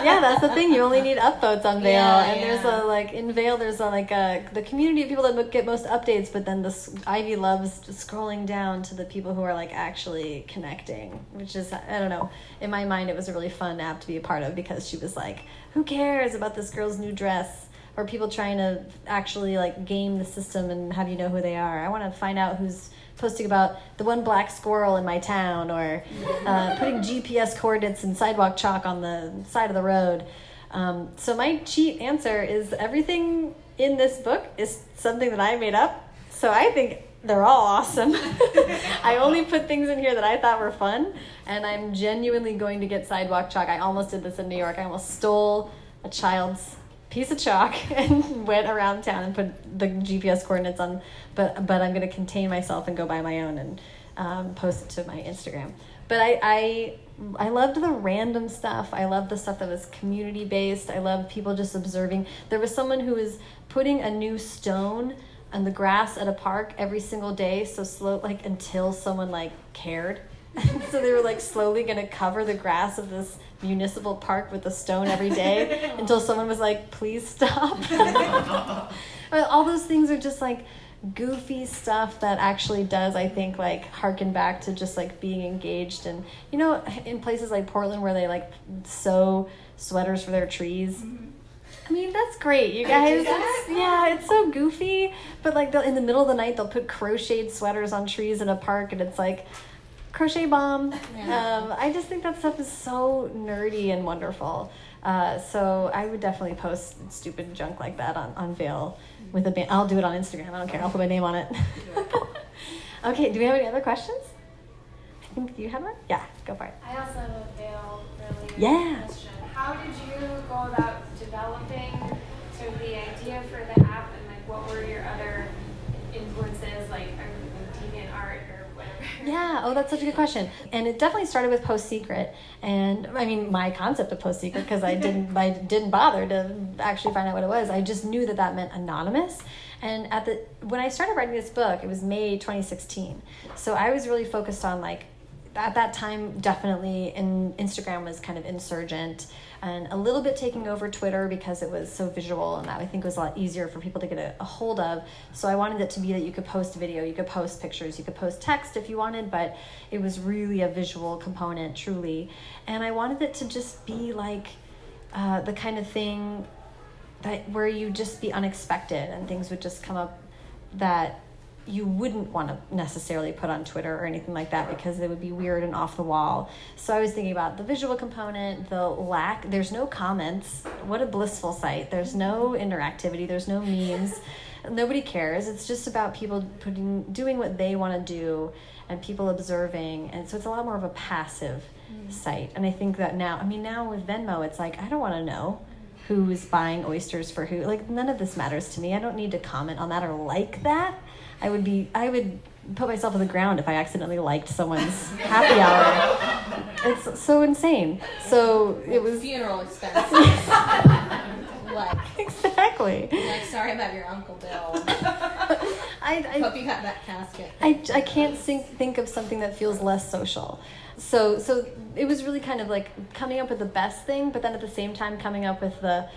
yeah, that's the thing. You only need upvotes on Veil, Yeah, and there's a like in Veil, There's a like a the community of people that get most updates, but then the s- Ivy loves scrolling down to the people who are like actually connecting, which is I don't know. In my mind, it was a really fun app to be a part of because she was like, "Who cares about this girl's new dress?" Or people trying to actually like game the system and have you know who they are. I want to find out who's posting about the one black squirrel in my town or uh, putting GPS coordinates and sidewalk chalk on the side of the road. Um, so my cheat answer is everything in this book is something that I made up. So I think they're all awesome. I only put things in here that I thought were fun, and I'm genuinely going to get sidewalk chalk. I almost did this in New York. I almost stole a child's piece of chalk and went around town and put the GPS coordinates on. But but I'm going to contain myself and go buy my own. And um, post it to my Instagram. But I, I I loved the random stuff. I loved the stuff that was community based. I loved people just observing. There was someone who was putting a new stone on the grass at a park every single day, so slow like until someone like cared. so they were like slowly going to cover the grass of this municipal park with a stone every day until someone was like, "Please stop." All those things are just like goofy stuff that actually does i think like harken back to just like being engaged and you know in places like portland where they like sew sweaters for their trees I mean, that's great, you guys. It's, yeah, it's so goofy. But like, in the middle of the night, they'll put crocheted sweaters on trees in a park, and it's like crochet bomb. Um, I just think that stuff is so nerdy and wonderful. Uh, so I would definitely post stupid junk like that on on Veil with a band. I'll do it on Instagram. I don't care. I'll put my name on it. okay. Do we have any other questions? I think you have one. Yeah, go for it. I also have a veil related Yeah. question. How did you go about developing sort of the idea for the app and like what were your other influences like don't deviant art or? Yeah, oh, that's such a good question. And it definitely started with Post Secret, and I mean, my concept of Post Secret because I didn't, I didn't bother to actually find out what it was. I just knew that that meant anonymous. And at the when I started writing this book, it was May 2016. So I was really focused on like at that time definitely in Instagram was kind of insurgent and a little bit taking over Twitter because it was so visual and that I think was a lot easier for people to get a, a hold of. So I wanted it to be that you could post video, you could post pictures, you could post text if you wanted, but it was really a visual component truly. And I wanted it to just be like uh, the kind of thing that where you just be unexpected and things would just come up that you wouldn't want to necessarily put on Twitter or anything like that because it would be weird and off the wall. So I was thinking about the visual component, the lack, there's no comments. What a blissful site. There's no interactivity, there's no memes. Nobody cares. It's just about people putting doing what they want to do and people observing. And so it's a lot more of a passive mm. site. And I think that now, I mean now with Venmo it's like I don't want to know who's buying oysters for who. Like none of this matters to me. I don't need to comment on that or like that. I would be I would put myself on the ground if I accidentally liked someone's happy hour. It's so insane. So it was Funeral expenses. like, exactly. like, sorry about your Uncle Bill. I, I Hope you got that casket. I, I can't think, think of something that feels less social. So so it was really kind of like coming up with the best thing, but then at the same time coming up with the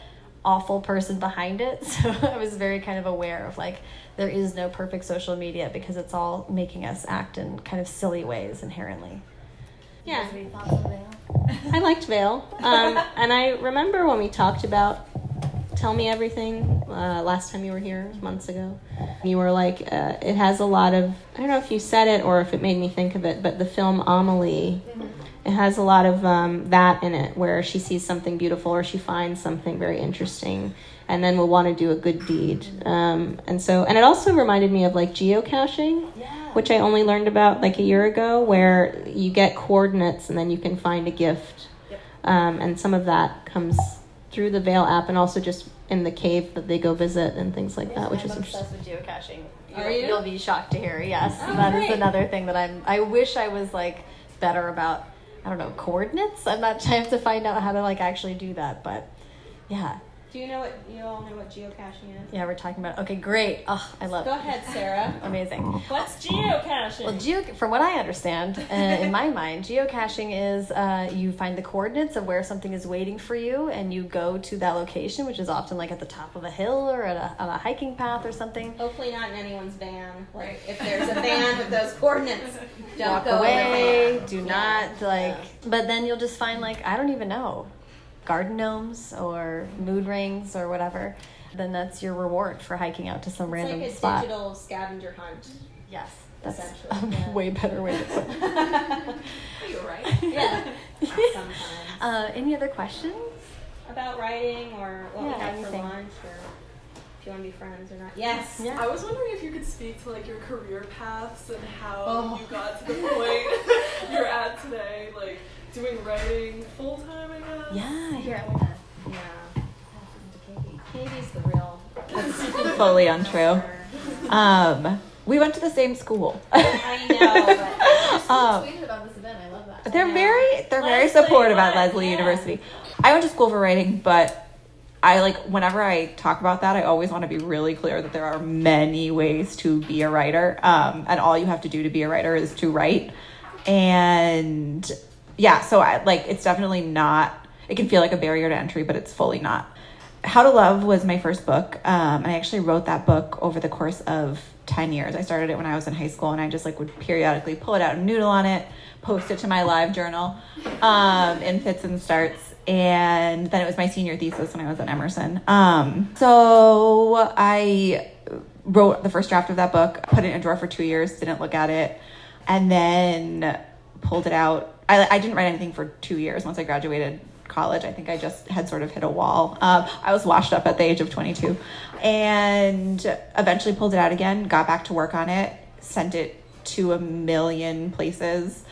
awful person behind it. So I was very kind of aware of like there is no perfect social media because it's all making us act in kind of silly ways inherently. Yeah. Any thoughts on that? I liked Veil. Um, and I remember when we talked about Tell Me Everything uh, last time you were here, months ago. You were like, uh, it has a lot of, I don't know if you said it or if it made me think of it, but the film Amelie, it has a lot of um, that in it where she sees something beautiful or she finds something very interesting and then will want to do a good deed. Um, and so, and it also reminded me of like geocaching which I only learned about like a year ago, where you get coordinates and then you can find a gift. Um, and some of that comes through the Veil app and also just in the cave that they go visit and things like that, which is I'm interesting. obsessed with geocaching. Are you? You'll be shocked to hear. Yes, Oh, that is great. another thing that I'm. I wish I was like better about. I don't know coordinates. I'm not. I have to find out how to like actually do that. But yeah, Do you know what you all know what geocaching is? yeah, we're talking about. Okay, great. Oh, I love. Go ahead, Sarah. Amazing. What's geocaching? Well, geo, from what I understand, uh, in my mind, geocaching is uh, you find the coordinates of where something is waiting for you, and you go to that location, which is often like at the top of a hill or at a, on a hiking path or something. Hopefully not in anyone's van. Like if there's a van with those coordinates, don't walk go away. in the van. Do Yeah. not like. But then you'll just find like I don't even know, garden gnomes or mood rings or whatever. Then that's your reward for hiking out to some It's random like a spot. digital scavenger hunt. Yes, that's essentially, a yeah. way better way to put it. You're right. Yeah. Sometimes. Uh, any other questions? About writing or what Yeah, we had anything. for lunch or if you want to be friends or not. Yes. Yeah. I was wondering if you could speak to like your career paths and how Oh. you got to the point you're at today, like doing writing full time, I guess. Yeah, here. Yeah. Katie's the real. That's Fully untrue. Um, We went to the same school. I know, but Um, tweeted about this event. I love that. they're very they're very Lesley, supportive at what? Lesley Yeah. University. I went to school for writing, but I like whenever I talk about that, I always want to be really clear that there are many ways to be a writer, um, and all you have to do to be a writer is to write. And yeah, so I like it's definitely not. It can feel like a barrier to entry, but it's fully not. How to Love was my first book, um, and I actually wrote that book over the course of ten years. I started it when I was in high school, and I just like would periodically pull it out and noodle on it, post it to my live journal, um, in fits and starts, and then it was my senior thesis when I was at Emerson. Um, so I wrote the first draft of that book, put it in a drawer for two years, didn't look at it, and then pulled it out. I, I didn't write anything for two years once I graduated college. I think I just had sort of hit a wall. Um, I was washed up at the age of 22 and eventually pulled it out again, got back to work on it, sent it to a million places,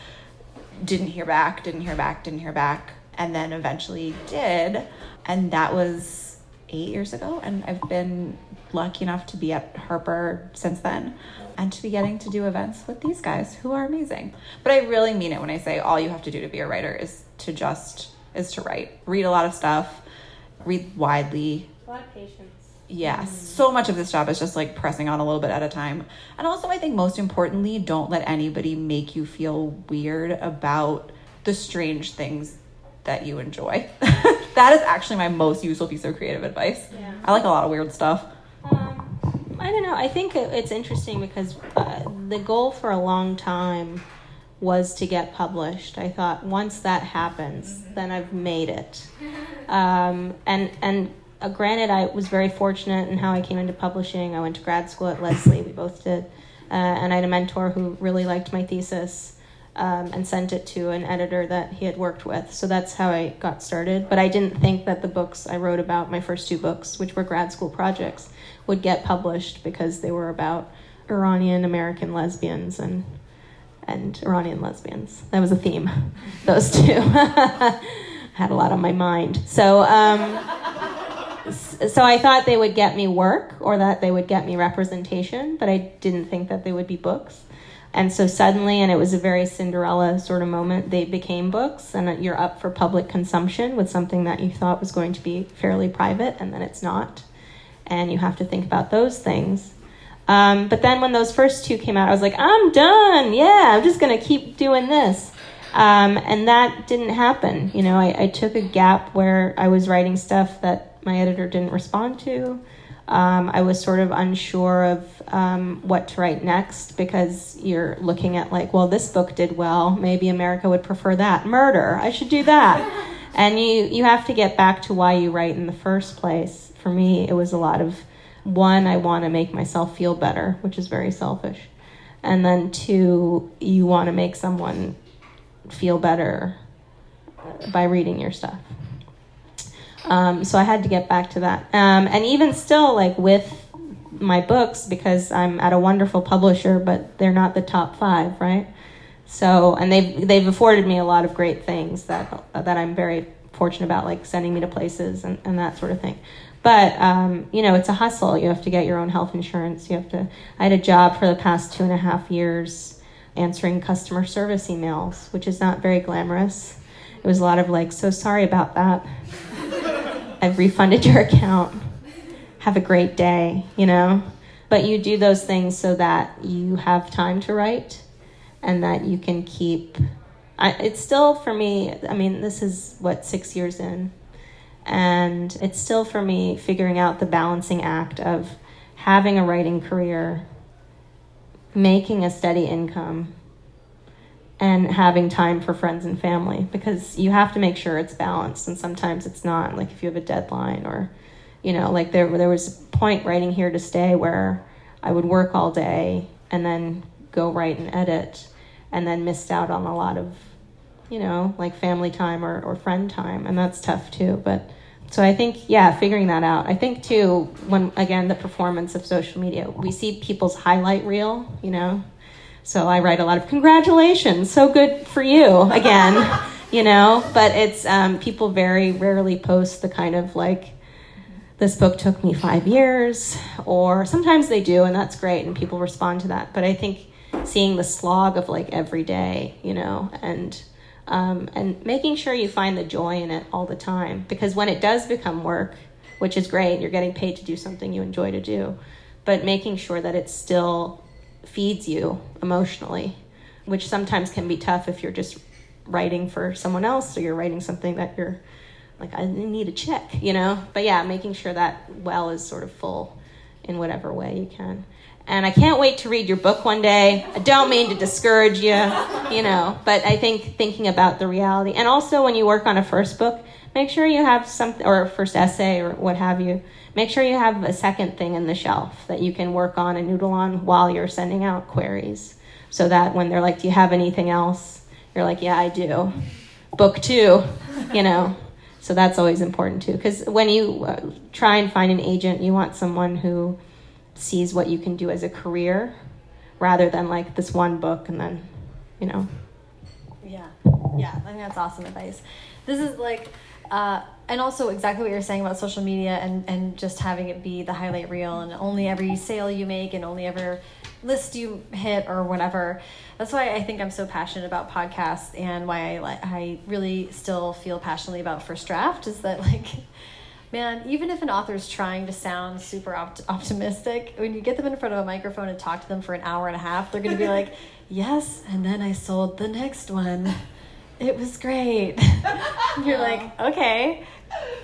didn't hear back, didn't hear back, didn't hear back, and then eventually did. And that was eight years ago. And I've been lucky enough to be at Harper since then and to be getting to do events with these guys who are amazing. But I really mean it when I say all you have to do to be a writer is to just is to write. Read a lot of stuff, read widely, a lot of patience. Yes. So much of this job is just like pressing on a little bit at a time. And also, I think most importantly, don't let anybody make you feel weird about the strange things that you enjoy. that is actually my most useful piece of creative advice. Yeah. I like a lot of weird stuff. I don't know. I think it- it's interesting because uh, the goal for a long time was to get published. I thought once that happens, then I've made it. Um, and and uh, granted, I was very fortunate in how I came into publishing. I went to grad school at Lesley. We both did, uh, and I had a mentor who really liked my thesis. Um, and sent it to an editor that he had worked with. So that's how I got started. But I didn't think that the books I wrote about, my first two books, which were grad school projects, would get published because they were about Iranian American lesbians and and Iranian lesbians. That was a theme. Those two had a lot on my mind. So um, so I thought they would get me work or that they would get me representation, but I didn't think that they would be books. And so suddenly, and it was a very Cinderella sort of moment, they became books, and you're up for public consumption with something that you thought was going to be fairly private, and then it's not. And you have to think about those things. Um, but then when those first two came out, I was like, I'm done. Yeah, I'm just going to keep doing this. Um, and that didn't happen. You know, I, I took a gap where I was writing stuff that my editor didn't respond to. Um, I was sort of unsure of um, what to write next because you're looking at, like, well, this book did well. Maybe America would prefer that. Murder. I should do that. and you, you have to get back to why you write in the first place. For me, it was a lot of one, I want to make myself feel better, which is very selfish. And then two, you want to make someone feel better by reading your stuff. Um, so I had to get back to that. Um, and even still, like with my books, because I'm at a wonderful publisher, but they're not the top five, right? So, and they've they've afforded me a lot of great things that that I'm very fortunate about, like sending me to places and, and that sort of thing. But um, you know, it's a hustle. You have to get your own health insurance. You have to. I had a job for the past two and a half years answering customer service emails, which is not very glamorous. It was a lot of like, so sorry about that. I've refunded your account. Have a great day, you know? But you do those things so that you have time to write and that you can keep. I, it's still for me, I mean, this is what, six years in. And it's still for me figuring out the balancing act of having a writing career, making a steady income, and having time for friends and family because you have to make sure it's balanced and sometimes it's not like if you have a deadline or you know like there there was a point writing here to stay where I would work all day and then go write and edit and then missed out on a lot of you know like family time or, or friend time and that's tough too but so I think yeah figuring that out. I think too when again the performance of social media we see people's highlight reel you know so I write a lot of congratulations, so good for you again, you know. But it's um, people very rarely post the kind of like this book took me five years, or sometimes they do, and that's great, and people respond to that. But I think seeing the slog of like every day, you know, and um, and making sure you find the joy in it all the time, because when it does become work, which is great, you're getting paid to do something you enjoy to do, but making sure that it's still feeds you emotionally, which sometimes can be tough if you're just writing for someone else or you're writing something that you're like I need a check, you know. But yeah, making sure that well is sort of full in whatever way you can. And I can't wait to read your book one day. I don't mean to discourage you, you know, but I think thinking about the reality and also when you work on a first book, make sure you have something or first essay or what have you. Make sure you have a second thing in the shelf that you can work on and noodle on while you're sending out queries. So that when they're like, "Do you have anything else?" you're like, "Yeah, I do." Book 2, you know. So that's always important too. Because when you uh, try and find an agent, you want someone who sees what you can do as a career rather than like this one book and then, you know. Yeah, yeah, I think that's awesome advice. This is like, uh, and also exactly what you're saying about social media and, and just having it be the highlight reel and only every sale you make and only ever list you hit or whatever. That's why I think I'm so passionate about podcasts and why I I really still feel passionately about First Draft is that like man, even if an author's trying to sound super opt- optimistic, when you get them in front of a microphone and talk to them for an hour and a half, they're going to be like, "Yes, and then I sold the next one. It was great." You're like, "Okay,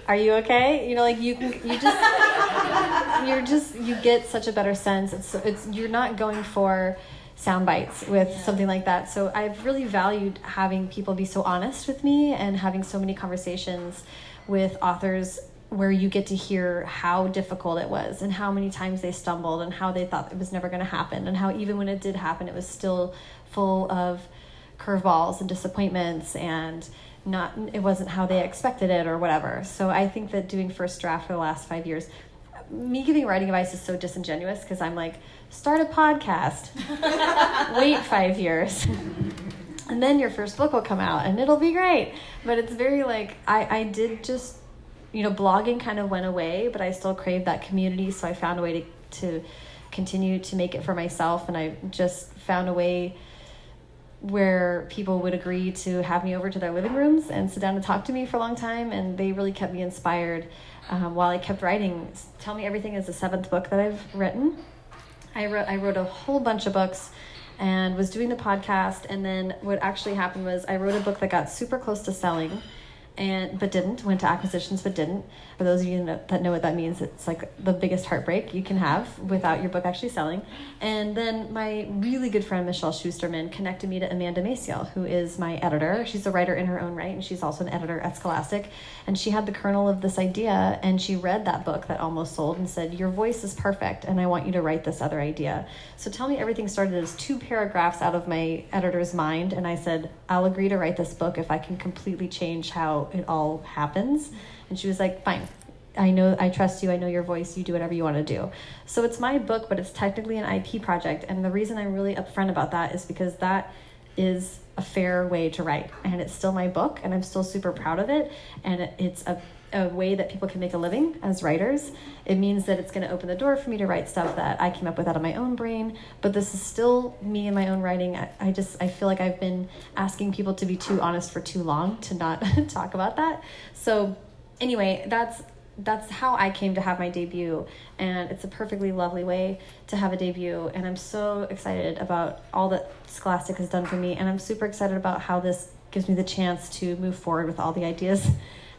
are you okay?" You know, like you can, you just, you're just, you get such a better sense. It's, it's, you're not going for sound bites with something like that. So I've really valued having people be so honest with me and having so many conversations with authors where you get to hear how difficult it was and how many times they stumbled and how they thought it was never going to happen and how even when it did happen it was still full of curveballs and disappointments and not it wasn't how they expected it or whatever so i think that doing first draft for the last five years me giving writing advice is so disingenuous because i'm like start a podcast wait five years and then your first book will come out and it'll be great but it's very like i i did just you know, blogging kind of went away, but I still craved that community. So I found a way to, to continue to make it for myself. And I just found a way where people would agree to have me over to their living rooms and sit down and talk to me for a long time. And they really kept me inspired um, while I kept writing. Tell Me Everything is the seventh book that I've written. I wrote, I wrote a whole bunch of books and was doing the podcast. And then what actually happened was I wrote a book that got super close to selling and but didn't went to acquisitions but didn't for those of you that know what that means it's like the biggest heartbreak you can have without your book actually selling. And then my really good friend michelle schusterman connected me to amanda maciel who is my editor. She's a writer in her own right and she's also an editor at scholastic. And she had the kernel of this idea and she read that book that almost sold and said your voice is perfect and i want you to write this other idea. So tell me everything started as two paragraphs out of my editor's mind and i said i'll agree to write this book if i can completely change how it all happens. And she was like, fine. I know, I trust you. I know your voice. You do whatever you want to do. So it's my book, but it's technically an IP project. And the reason I'm really upfront about that is because that is a fair way to write. And it's still my book, and I'm still super proud of it. And it's a a way that people can make a living as writers. It means that it's going to open the door for me to write stuff that I came up with out of my own brain. But this is still me and my own writing. I, I just I feel like I've been asking people to be too honest for too long to not talk about that. So anyway, that's that's how I came to have my debut, and it's a perfectly lovely way to have a debut. And I'm so excited about all that Scholastic has done for me, and I'm super excited about how this gives me the chance to move forward with all the ideas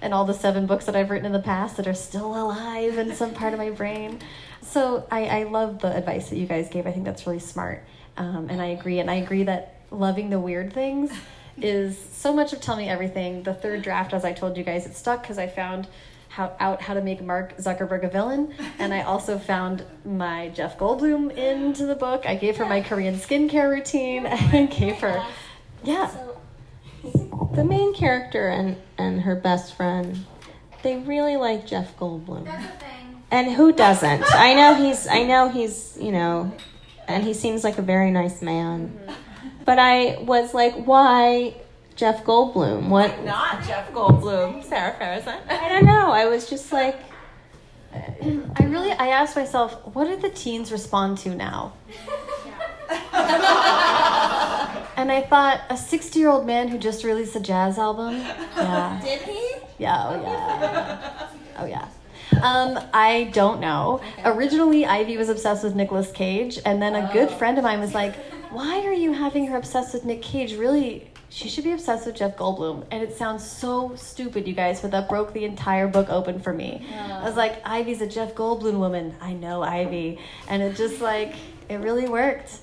and all the seven books that I've written in the past that are still alive in some part of my brain. So I, I love the advice that you guys gave. I think that's really smart. Um, and I agree. And I agree that loving the weird things is so much of Tell Me Everything. The third draft, as I told you guys, it stuck because I found how out how to make Mark Zuckerberg a villain, and I also found my Jeff Goldblum into the book. I gave her my Korean skincare routine. I gave her, yeah. The main character and, and her best friend, they really like Jeff Goldblum. That's a thing. And who doesn't? I know he's I know he's, you know, and he seems like a very nice man. Mm-hmm. But I was like, why Jeff Goldblum? What Not Jeff Goldblum, Sara Farizan. I don't know. I was just like I really I asked myself, what do the teens respond to now? and I thought, a 60 year old man who just released a jazz album? Yeah. Did he? Yeah, oh yeah. Oh yeah. Um, I don't know. Originally, Ivy was obsessed with Nicolas Cage, and then a good friend of mine was like, "Why are you having her obsessed with Nick Cage? Really, she should be obsessed with Jeff Goldblum." And it sounds so stupid, you guys, but that broke the entire book open for me. I was like, "Ivy's a Jeff Goldblum woman. I know Ivy," and it just like it really worked.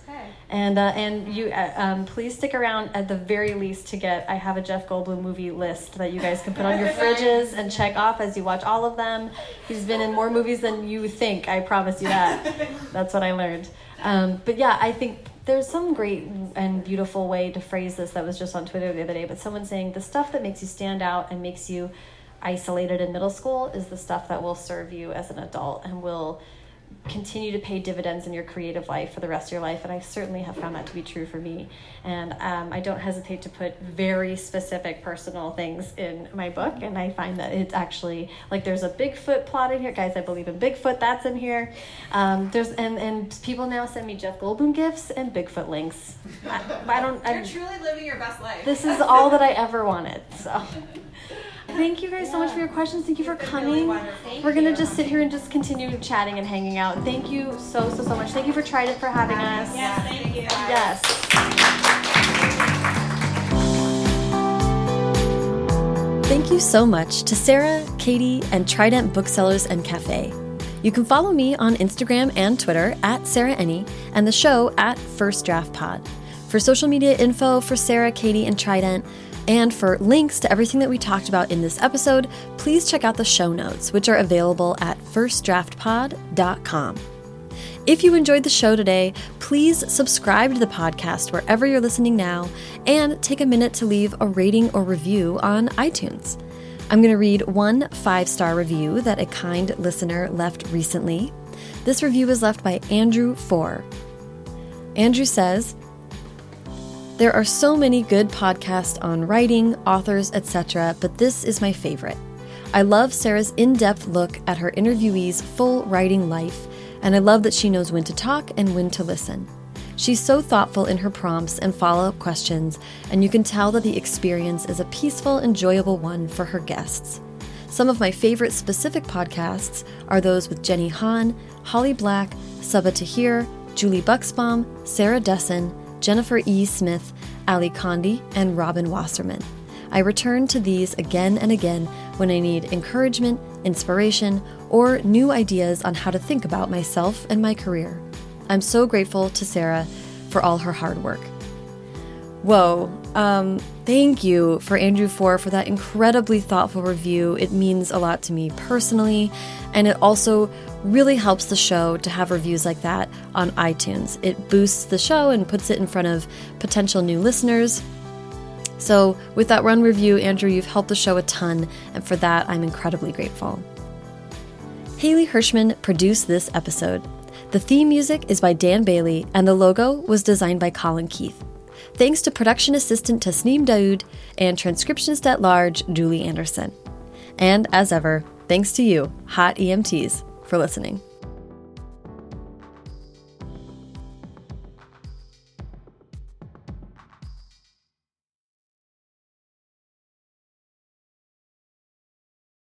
And uh, and you uh, um, please stick around at the very least to get. I have a Jeff Goldblum movie list that you guys can put on your fridges and check off as you watch all of them. He's been in more movies than you think. I promise you that. That's what I learned. Um, but yeah, I think there's some great and beautiful way to phrase this that was just on Twitter the other day. But someone saying the stuff that makes you stand out and makes you isolated in middle school is the stuff that will serve you as an adult and will continue to pay dividends in your creative life for the rest of your life. And I certainly have found that to be true for me. And um, I don't hesitate to put very specific personal things in my book. And I find that it's actually like there's a Bigfoot plot in here. Guys, I believe in Bigfoot, that's in here. Um, there's and, and people now send me Jeff Goldblum gifts and Bigfoot links. I, I don't. You're I, truly living your best life. this is all that I ever wanted. So. Thank you guys so much for your questions. Thank you for coming. We're gonna just sit here and just continue chatting and hanging out. Thank you so so so much. Thank you for Trident for having us. Yes, thank you. Yes. Thank you so much to Sarah, Katie, and Trident Booksellers and Cafe. You can follow me on Instagram and Twitter at Sarah Enni and the show at First Draft Pod. For social media info for Sarah, Katie, and Trident, and for links to everything that we talked about in this episode, please check out the show notes, which are available at firstdraftpod.com. If you enjoyed the show today, please subscribe to the podcast wherever you're listening now and take a minute to leave a rating or review on iTunes. I'm going to read one five star review that a kind listener left recently. This review was left by Andrew Four. Andrew says, there are so many good podcasts on writing, authors, etc., but this is my favorite. I love Sarah's in depth look at her interviewee's full writing life, and I love that she knows when to talk and when to listen. She's so thoughtful in her prompts and follow up questions, and you can tell that the experience is a peaceful, enjoyable one for her guests. Some of my favorite specific podcasts are those with Jenny Han, Holly Black, Sabaa Tahir, Julie Buxbaum, Sarah Dessen, Jennifer E. Smith, Ally Condie, and Robin Wasserman. I return to these again and again when I need encouragement, inspiration, or new ideas on how to think about myself and my career. I'm so grateful to Sarah for all her hard work. Whoa. Um, thank you for Andrew Four for that incredibly thoughtful review. It means a lot to me personally, and it also really helps the show to have reviews like that on iTunes. It boosts the show and puts it in front of potential new listeners. So, with that run review, Andrew, you've helped the show a ton, and for that, I'm incredibly grateful. Haley Hirschman produced this episode. The theme music is by Dan Bailey, and the logo was designed by Colin Keith. Thanks to production assistant Tasneem Daoud and transcriptionist at large Julie Anderson. And as ever, thanks to you, hot EMTs, for listening.